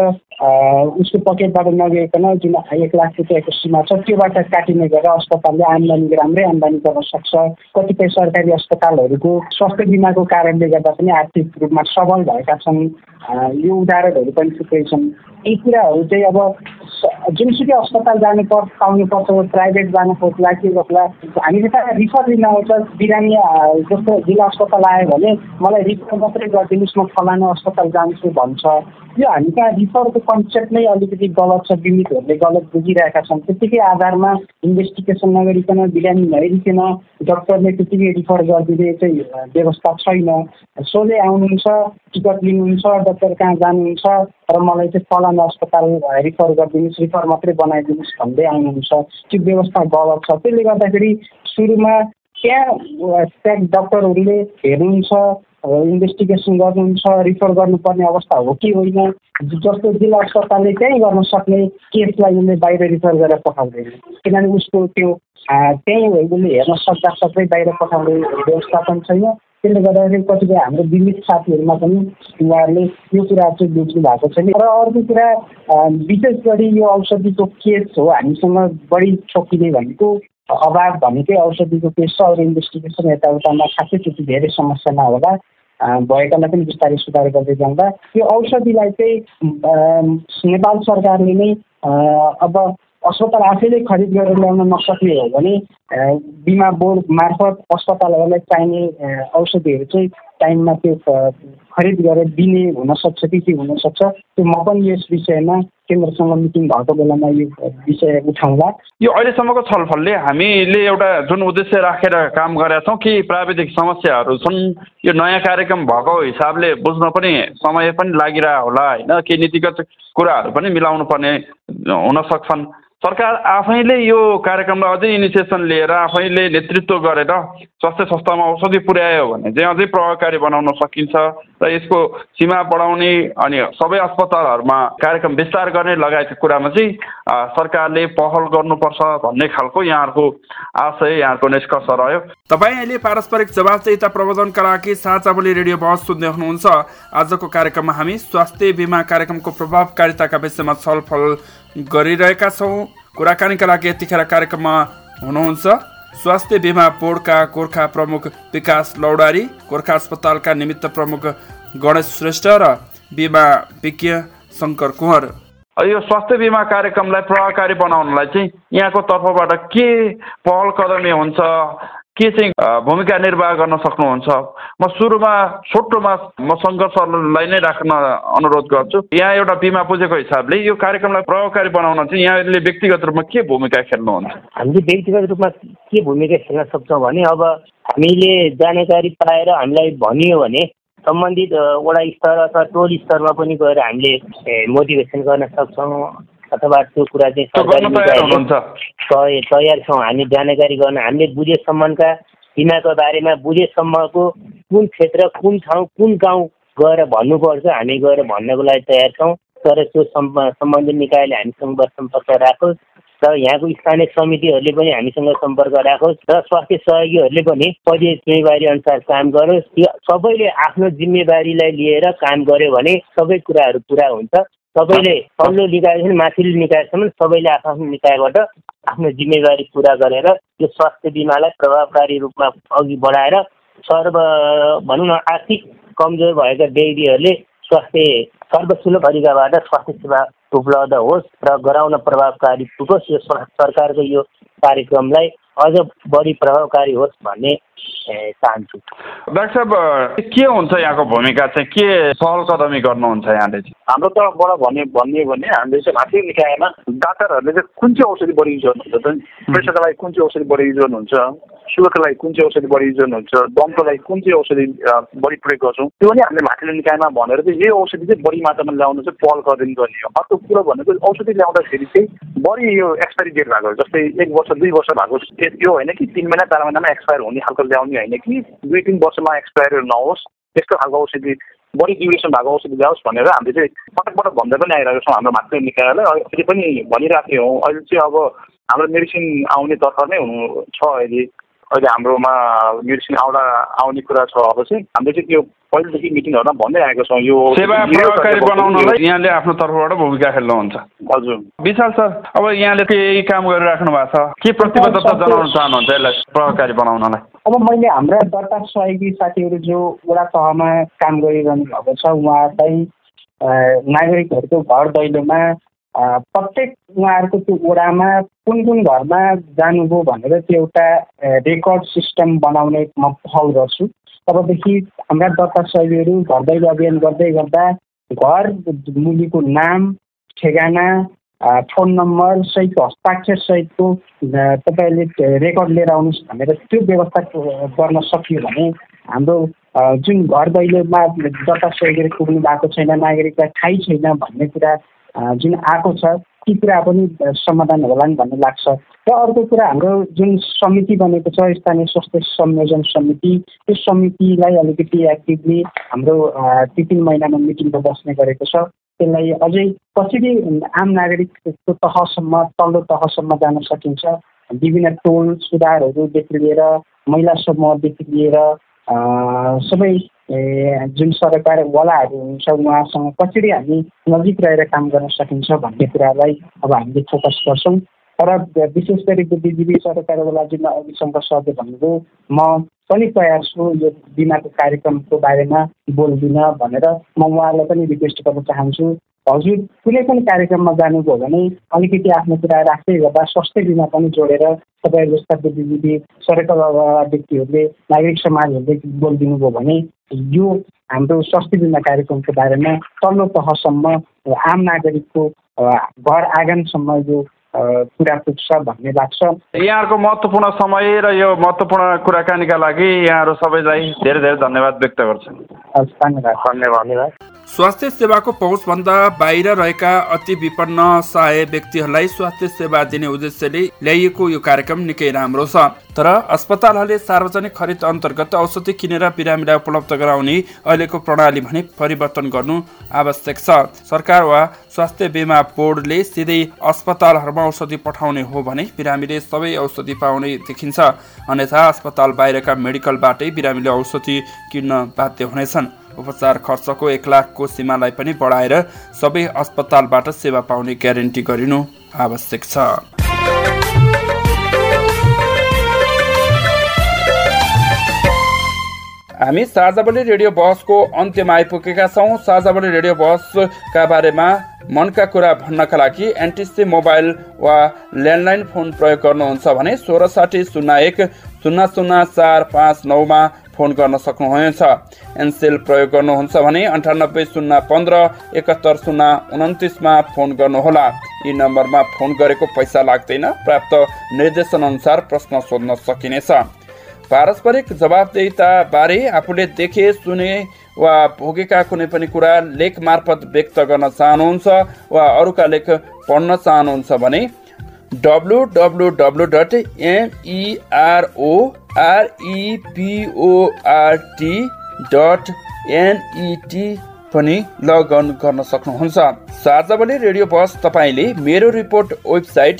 उसको पकेटबाट नगइकन जुन एक लाख रुपियाँको सीमा छ त्योबाट काटिने गरेर अस्पतालले आम्दानी राम्रै आम्दानी गर्न सक्छ। कतिपय सरकारी अस्पतालहरूको स्वास्थ्य बिमाको कारणले गर्दा पनि आर्थिक रूपमा सबल भएका छन्। यो उदाहरणहरू पनि थुप्रै छन्। यी कुराहरू चाहिँ अब जुनसुकै अस्पताल जानु पर्छ पाउनुपर्छ प्राइभेट जानु पर्ला के गर्ला हामीले त रिफर लिन आउँछ बिरामी जस्तो जिल्ला अस्पताल आयो भने मलाई रिफर मात्रै गरिदिनुहोस् म फलानु अस्पताल जान्छु भन्छ। यो हामी कहाँ रिफरको कन्सेप्ट नै अलिकति गलत छ बिमितहरूले गलत बुझिरहेका छन्। त्यतिकै आधारमा इन्भेस्टिगेसन नगरिकन बिरामी नहेरिकन डक्टरले त्यतिकै रिफर गरिदिने चाहिँ व्यवस्था छैन। सोझै आउनुहुन्छ टिकट लिनुहुन्छ डक्टर कहाँ जानुहुन्छ र मलाई चाहिँ फलानु अस्पताल रिफर गरिदिनुहोस् रिफर मात्रै बनाइदिनुहोस् भन्दै आउनुहुन्छ। त्यो व्यवस्था गलत छ। त्यसले गर्दाखेरि सुरुमा त्यहाँ त्यहाँ डक्टरहरूले हेर्नुहुन्छ इन्भेस्टिगेसन गर्नुहुन्छ रिफर गर्नुपर्ने अवस्था हो कि होइन? जस्तो जिल्ला अस्पतालले त्यहीँ गर्न सक्ने केसलाई उसले बाहिर रिफर गरेर पठाउँदैन। किनभने उसको त्यो त्यहीँ उसले हेर्न सक्दा सबै बाहिर पठाउने व्यवस्थापन छैन। त्यसले गर्दाखेरि कतिपय हाम्रो बिमित साथीहरूमा पनि उहाँहरूले यो कुरा चाहिँ बुझ्नु भएको छैन र अर्को कुरा विशेष गरी यो औषधिको केस हो हामीसँग बढी छोकिने भनेको अभाव भनेकै औषधिको केस छ। अरू इन्भेस्टिगेसन यताउतामा खासै त्यति धेरै समस्या नहोला। भएकालाई पनि बिस्तारै सुधार गर्दै जाँदा यो औषधिलाई चाहिँ नेपाल सरकारले नै अब अस्पताल आफैले खरिद गरेर ल्याउन नसक्ने हो भने बिमा बोर्ड मार्फत अस्पतालहरूलाई चाहिने औषधिहरू चाहिँ टाइममा त्यो खरिद गरेर दिने हुनसक्छ कि के हुनसक्छ। त्यो म पनि यस विषयमा केन्द्रसँग मिटिङ भएको बेलामा यो विषय उठाउँला। यो अहिलेसम्मको छलफलले हामीले एउटा जुन उद्देश्य राखेर काम गरेका छौँ कि प्राविधिक समस्याहरू छन् यो नयाँ कार्यक्रम भएको हिसाबले बुझ्न पनि समय पनि लागिरह होला होइन? केही नीतिगत कुराहरू पनि मिलाउनु पर्ने हुन सक्छन्। सरकार आफैले यो कार्यक्रमलाई अझै इनिसिएसन लिएर आफैले नेतृत्व गरेर स्वास्थ्य संस्थामा औषधि पुर्यायो भने चाहिँ अझै प्रभावकारी बनाउन सकिन्छ र यसको सीमा बढाउने अनि सबै अस्पतालहरूमा कार्यक्रम विस्तार गर्ने लगायतको कुरामा चाहिँ सरकारले पहल गर्नुपर्छ भन्ने खालको यहाँहरूको आशय यहाँहरूको निष्कर्ष रह्यो। तपाईँ अहिले पारस्परिक जवाबदेता प्रबन्धनका लागि साझा बोली रेडियो बहस सुन्दै हुनुहुन्छ। आजको कार्यक्रममा हामी स्वास्थ्य बिमा कार्यक्रमको प्रभावकारिताका विषयमा छलफल गरिरहेका छौँ। कुराकानीका लागि यतिखेर कार्यक्रममा हुनुहुन्छ स्वास्थ्य बिमा बोर्डका गोर्खा प्रमुख विकास लौडारी गोर्खा अस्पतालका निमित्त प्रमुख गणेश श्रेष्ठ र बिमा विज्ञ शङ्कर कुँवर। यो स्वास्थ्य बिमा कार्यक्रमलाई प्रभावकारी बनाउनलाई चाहिँ यहाँको तर्फबाट के पहल कदमी हुन्छ के चाहिँ भूमिका निर्वाह गर्न सक्नुहुन्छ? म सुरुमा छोटोमा म शङ्कर सरलाई नै राख्न अनुरोध गर्छु। यहाँ एउटा बिमा बुझेको हिसाबले यो कार्यक्रमलाई प्रभावकारी बनाउन चाहिँ यहाँले व्यक्तिगत रूपमा के भूमिका खेल्नुहुन्छ? हामीले व्यक्तिगत रूपमा के भूमिका खेल्न सक्छौँ भने अब हामीले जानकारी पाएर हामीलाई भनियो भने सम्बन्धित वडा स्तर अथवा टोल स्तरमा पनि गएर हामीले मोटिभेसन गर्न सक्छौँ। अथवा त्यो कुरा चाहिँ सरकारी तयार छौँ। हामी जानकारी गर्न हामीले बुझेसम्मका बिमाको बारेमा बुझेसम्मको कुन क्षेत्र कुन ठाउँ कुन गाउँ गएर भन्नुपर्छ हामी गएर भन्नको लागि तयार छौँ। तर त्यो सम्बन्धित निकायले हामीसँग सम्पर्क राखोस् र यहाँको स्थानीय समितिहरूले पनि हामीसँग सम्पर्क राखोस् र स्वास्थ्य सहयोगीहरूले पनि परिवेश जिम्मेवारी अनुसार काम गरोस्। सबैले आफ्नो जिम्मेवारीलाई लिएर काम गर्यो भने सबै कुराहरू पुरा हुन्छ। सबैले तल्लो निकायदेखि माथिल्लो निकायसम्म सबैले आफ्नो आफ्नो निकायबाट आफ्नो जिम्मेवारी पुरा गरेर यो स्वास्थ्य बिमालाई प्रभावकारी रूपमा अघि बढाएर सर्व भनौँ न आर्थिक कमजोर भएका व्यक्तिहरूले स्वास्थ्य सर्वसुलभ तरिकाबाट स्वास्थ्य सेवा उपलब्ध होस् र गराउन प्रभावकारी पुगोस् यो सरकारको यो कार्यक्रमलाई अझ बढी प्रभावकारी होस् भन्ने चाहन्छु। डाक्टर साहब के हुन्छ यहाँको भूमिका चाहिँ? के पहल कदमी गर्नुहुन्छ यहाँले चाहिँ? हाम्रो तर्फबाट भन्ने भन्ने भने हामीले चाहिँ माथि निकायमा डाक्टरहरूले चाहिँ कुन चाहिँ औषधि बढी युज गर्नुहुन्छ प्रेसरको लागि कुन चाहिँ औषधि बढी युज गर्नुहुन्छ? सुगरको लागि कुन चाहिँ औषधि बढी युज गर्नुहुन्छ दमको लागि कुन चाहिँ औषधि बढी प्रयोग गर्छौँ? त्यो पनि हामीले माथिल्लो निकायमा भनेर चाहिँ यो औषधि चाहिँ बढी मात्रामा ल्याउनु चाहिँ पहल गरिदिनु गर्ने हो। अर्को कुरो भनेको औषधि ल्याउँदाखेरि चाहिँ बढी यो एक्सपायरी डेट भएको जस्तै एक वर्ष दुई वर्ष भएको त्यो होइन कि तिन महिना चार महिनामा एक्सपायर हुने खालको ल्याउने होइन कि दुई तिन वर्षमा एक्सपायर नहोस् त्यस्तो खालको औषधि बढी ड्युरेसन भएको औषधि ल्याओस् भनेर हामीले चाहिँ पटक पटक भन्दै पनि आइरहेको छौँ हाम्रो माथिल्लो निकायलाई। अहिले पनि भनिरहेको थियौँ अहिले चाहिँ अब हाम्रो मेडिसिन आउने तर्फ नै हुनु छ अहिले। अहिले हाम्रोमा मेडिसिन आउँदा आउने कुरा छ अब चाहिँ हामीले चाहिँ त्यो पहिलेदेखि मिटिङहरूमा भन्दै आएको छौँ यो सेवा प्रभावकारी बनाउनलाई यहाँले आफ्नो तर्फबाट भूमिका खेल्नुहुन्छ। हजुर। विशाल सर अब यहाँले केही काम गरिराख्नु भएको छ? के प्रतिबद्धता जनाउन चाहनुहुन्छ यसलाई प्रभावकारी बनाउनलाई? अब मैले हाम्रा दर्ता सहयोगी साथीहरू जो वडा तहमा काम गरिरहनु भएको छ उहाँहरूलाई नागरिकहरूको घर दैलोमा प्रत्येक उहाँहरूको त्यो ओडामा कुन कुन घरमा जानुभयो भनेर त्यो एउटा रेकर्ड सिस्टम बनाउने म पहल गर्छु। तबदेखि हाम्रा दत्ता घर दैलो अभियान गर्दै गर्दा घर मुलीको नाम ठेगाना फोन नम्बर सहित हस्ताक्षर सहितको तपाईँहरूले रेकर्ड लिएर आउनुहोस् भनेर त्यो व्यवस्था गर्न सकियो भने हाम्रो जुन घर दैलोमा दत्ता सहयोगीहरू पुग्नु भएको छैन नागरिकलाई थाहै छैन भन्ने कुरा जुन आएको छ ती कुरा पनि समाधान होलान् भन्ने लाग्छ। र अर्को कुरा हाम्रो जुन समिति बनेको छ स्थानीय स्वास्थ्य संयोजन समिति त्यो समितिलाई अलिकति एक्टिभली हाम्रो तिन तिन महिनामा मिटिङको बस्ने गरेको छ। त्यसलाई अझै कसरी आम नागरिकको तहसम्म तल्लो तहसम्म जान सकिन्छ विभिन्न टोल सुधारहरूदेखि लिएर महिला समूहदेखि लिएर सबै जुन सरकारवालाहरू हुन्छ उहाँसँग कसरी हामी नजिक रहेर काम गर्न सकिन्छ भन्ने कुरालाई अब हामीले फोकस गर्छौँ। तर विशेष गरी बुद्धिजीवी सरकारवाला जुन अघि सङ्घर्ष भन्नुभयो म पनि तयार छु यो बिमाको कार्यक्रमको बारेमा बोल्दिनँ भनेर म उहाँलाई पनि रिक्वेस्ट गर्न चाहन्छु। हजुर कुनै पनि कार्यक्रममा जानुभयो भने अलिकति आफ्नो कुरा राख्दै गर्दा स्वास्थ्य बिमा पनि जोडेर तपाईँहरू जस्ता बुद्धिजीवी सरकार व्यक्तिहरूले नागरिक समाजहरूले बोलिदिनु भयो भने यो हाम्रो स्वास्थ्य बिमा कार्यक्रमको बारेमा तल्लो तहसम्म आम नागरिकको घर आँगनसम्म यो कुरा पुग्छ भन्ने लाग्छ। यहाँहरूको महत्त्वपूर्ण समय र यो महत्त्वपूर्ण कुराकानीका लागि यहाँहरू सबैलाई धेरै धेरै धन्यवाद व्यक्त गर्छु। धन्यवाद धन्यवाद। स्वास्थ्य सेवाको पहुँचभन्दा बाहिर रहेका अति विपन्न सहाय व्यक्तिहरूलाई स्वास्थ्य सेवा दिने उद्देश्यले ल्याइएको यो कार्यक्रम निकै राम्रो छ। तर अस्पतालहरूले सार्वजनिक खरिद अन्तर्गत औषधि किनेर बिरामीलाई उपलब्ध गराउने अहिलेको प्रणाली भने परिवर्तन गर्नु आवश्यक छ। सरकार वा स्वास्थ्य बिमा बोर्डले सिधै अस्पतालहरूमा औषधि पठाउने हो भने बिरामीले सबै औषधि पाउने देखिन्छ। अन्यथा अस्पताल बाहिरका मेडिकलबाटै बिरामीले औषधि किन्न बाध्य हुनेछन्। उपचार खर्चको एक लाखको सीमालाई पनि बढाएर सबै अस्पतालबाट सेवा पाउने ग्यारेन्टी गरिनु आवश्यक छ। हामी साझाबली रेडियो बहसको अन्त्यमा आइपुगेका छौँ। साझाबली रेडियो बहसका बारेमा मनका कुरा भन्नका लागि एनटिसी मोबाइल वा ल्यान्डलाइन फोन प्रयोग गर्नुहुन्छ भने सोह्र साठी शून्य एक शून्य शून्य चार पाँच नौमा फोन गर्न सक्नुहुनेछ। एनसेल प्रयोग गर्नुहुन्छ भने अन्ठानब्बे शून्य पन्ध्र एकहत्तर शून्य उन्तिसमा फोन गर्नुहोला। यी नम्बरमा फोन गरेको पैसा लाग्दैन प्राप्त निर्देशन अनुसार प्रश्न सोध्न सकिनेछ। पारस्परिक जवाबदेहिता बारे आफूले देखे सुने वा भोगेका कुनै पनि कुरा लेख मार्फत व्यक्त गर्न चाहनुहुन्छ वा अरूका लेख पढ्न चाहनुहुन्छ भने W W W dot M E R O R E P O R T dot N E T पनि लगअन गर्न सक्नुहुन्छ। साझावली रेडियो बस तपाईँले मेरो रिपोर्ट वेबसाइट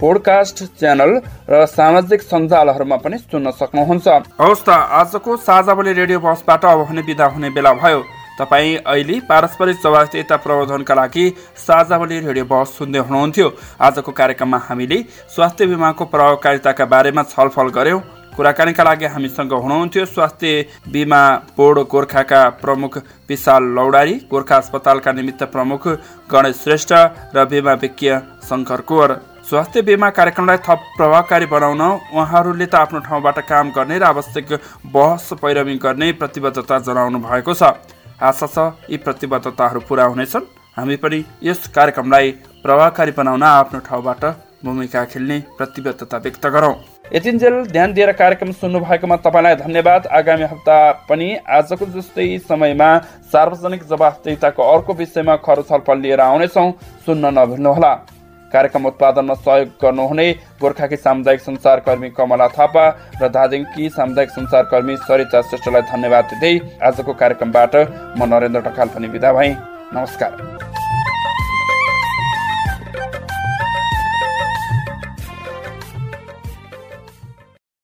पोडकास्ट च्यानल र सामाजिक सञ्जालहरूमा पनि सुन्न सक्नुहुन्छ। हवस् त आजको साझावली रेडियो बसबाट अब भने विदा हुने बेला भयो। तपाईँ अहिले पारस्परिक जवाबदेता प्रबन्धनका लागि साझावली रेडियो बहस सुन्दै हुनुहुन्थ्यो। आजको कार्यक्रममा हामीले स्वास्थ्य बिमाको प्रभावकारिताका बारेमा छलफल गर्यौँ। कुराकानीका लागि हामीसँग हुनुहुन्थ्यो स्वास्थ्य बिमा बोर्ड गोर्खाका प्रमुख विशाल लौडारी गोर्खा अस्पतालका निमित्त प्रमुख गणेश श्रेष्ठ र बिमा विज्ञ शङ्कर कुवर। स्वास्थ्य बिमा कार्यक्रमलाई थप प्रभावकारी बनाउन उहाँहरूले त आफ्नो ठाउँबाट काम गर्ने र आवश्यक बहस पैरवी गर्ने प्रतिबद्धता जनाउनु भएको छ। आशा छ यी प्रतिबद्धताहरू पुरा हुनेछन्। हामी पनि यस कार्यक्रमलाई प्रभावकारी बनाउन आफ्नो ठाउँबाट भूमिका खेल्ने प्रतिबद्धता व्यक्त गरौँ। यतिन्जेल ध्यान दिएर कार्यक्रम सुन्नु भएकोमा तपाईँलाई धन्यवाद। आगामी हप्ता पनि आजको जस्तै समयमा सार्वजनिक जवाफदेताको अर्को विषयमा खर छलफल लिएर आउनेछौँ। सुन्न नभुल्नुहोला। कार्यक्रम उत्पादनमा सहयोग गर्नुहुने गोर्खाकी सामुदायिक सञ्चारकर्मी कमला थापा र दार्जिलिङकी सामुदायिक सञ्चारकर्मी सरिता श्रेष्ठलाई धन्यवाद दिँदै आजको कार्यक्रमबाट म नरेन्द्र ढकाल पनि विदा भएँ। नमस्कार।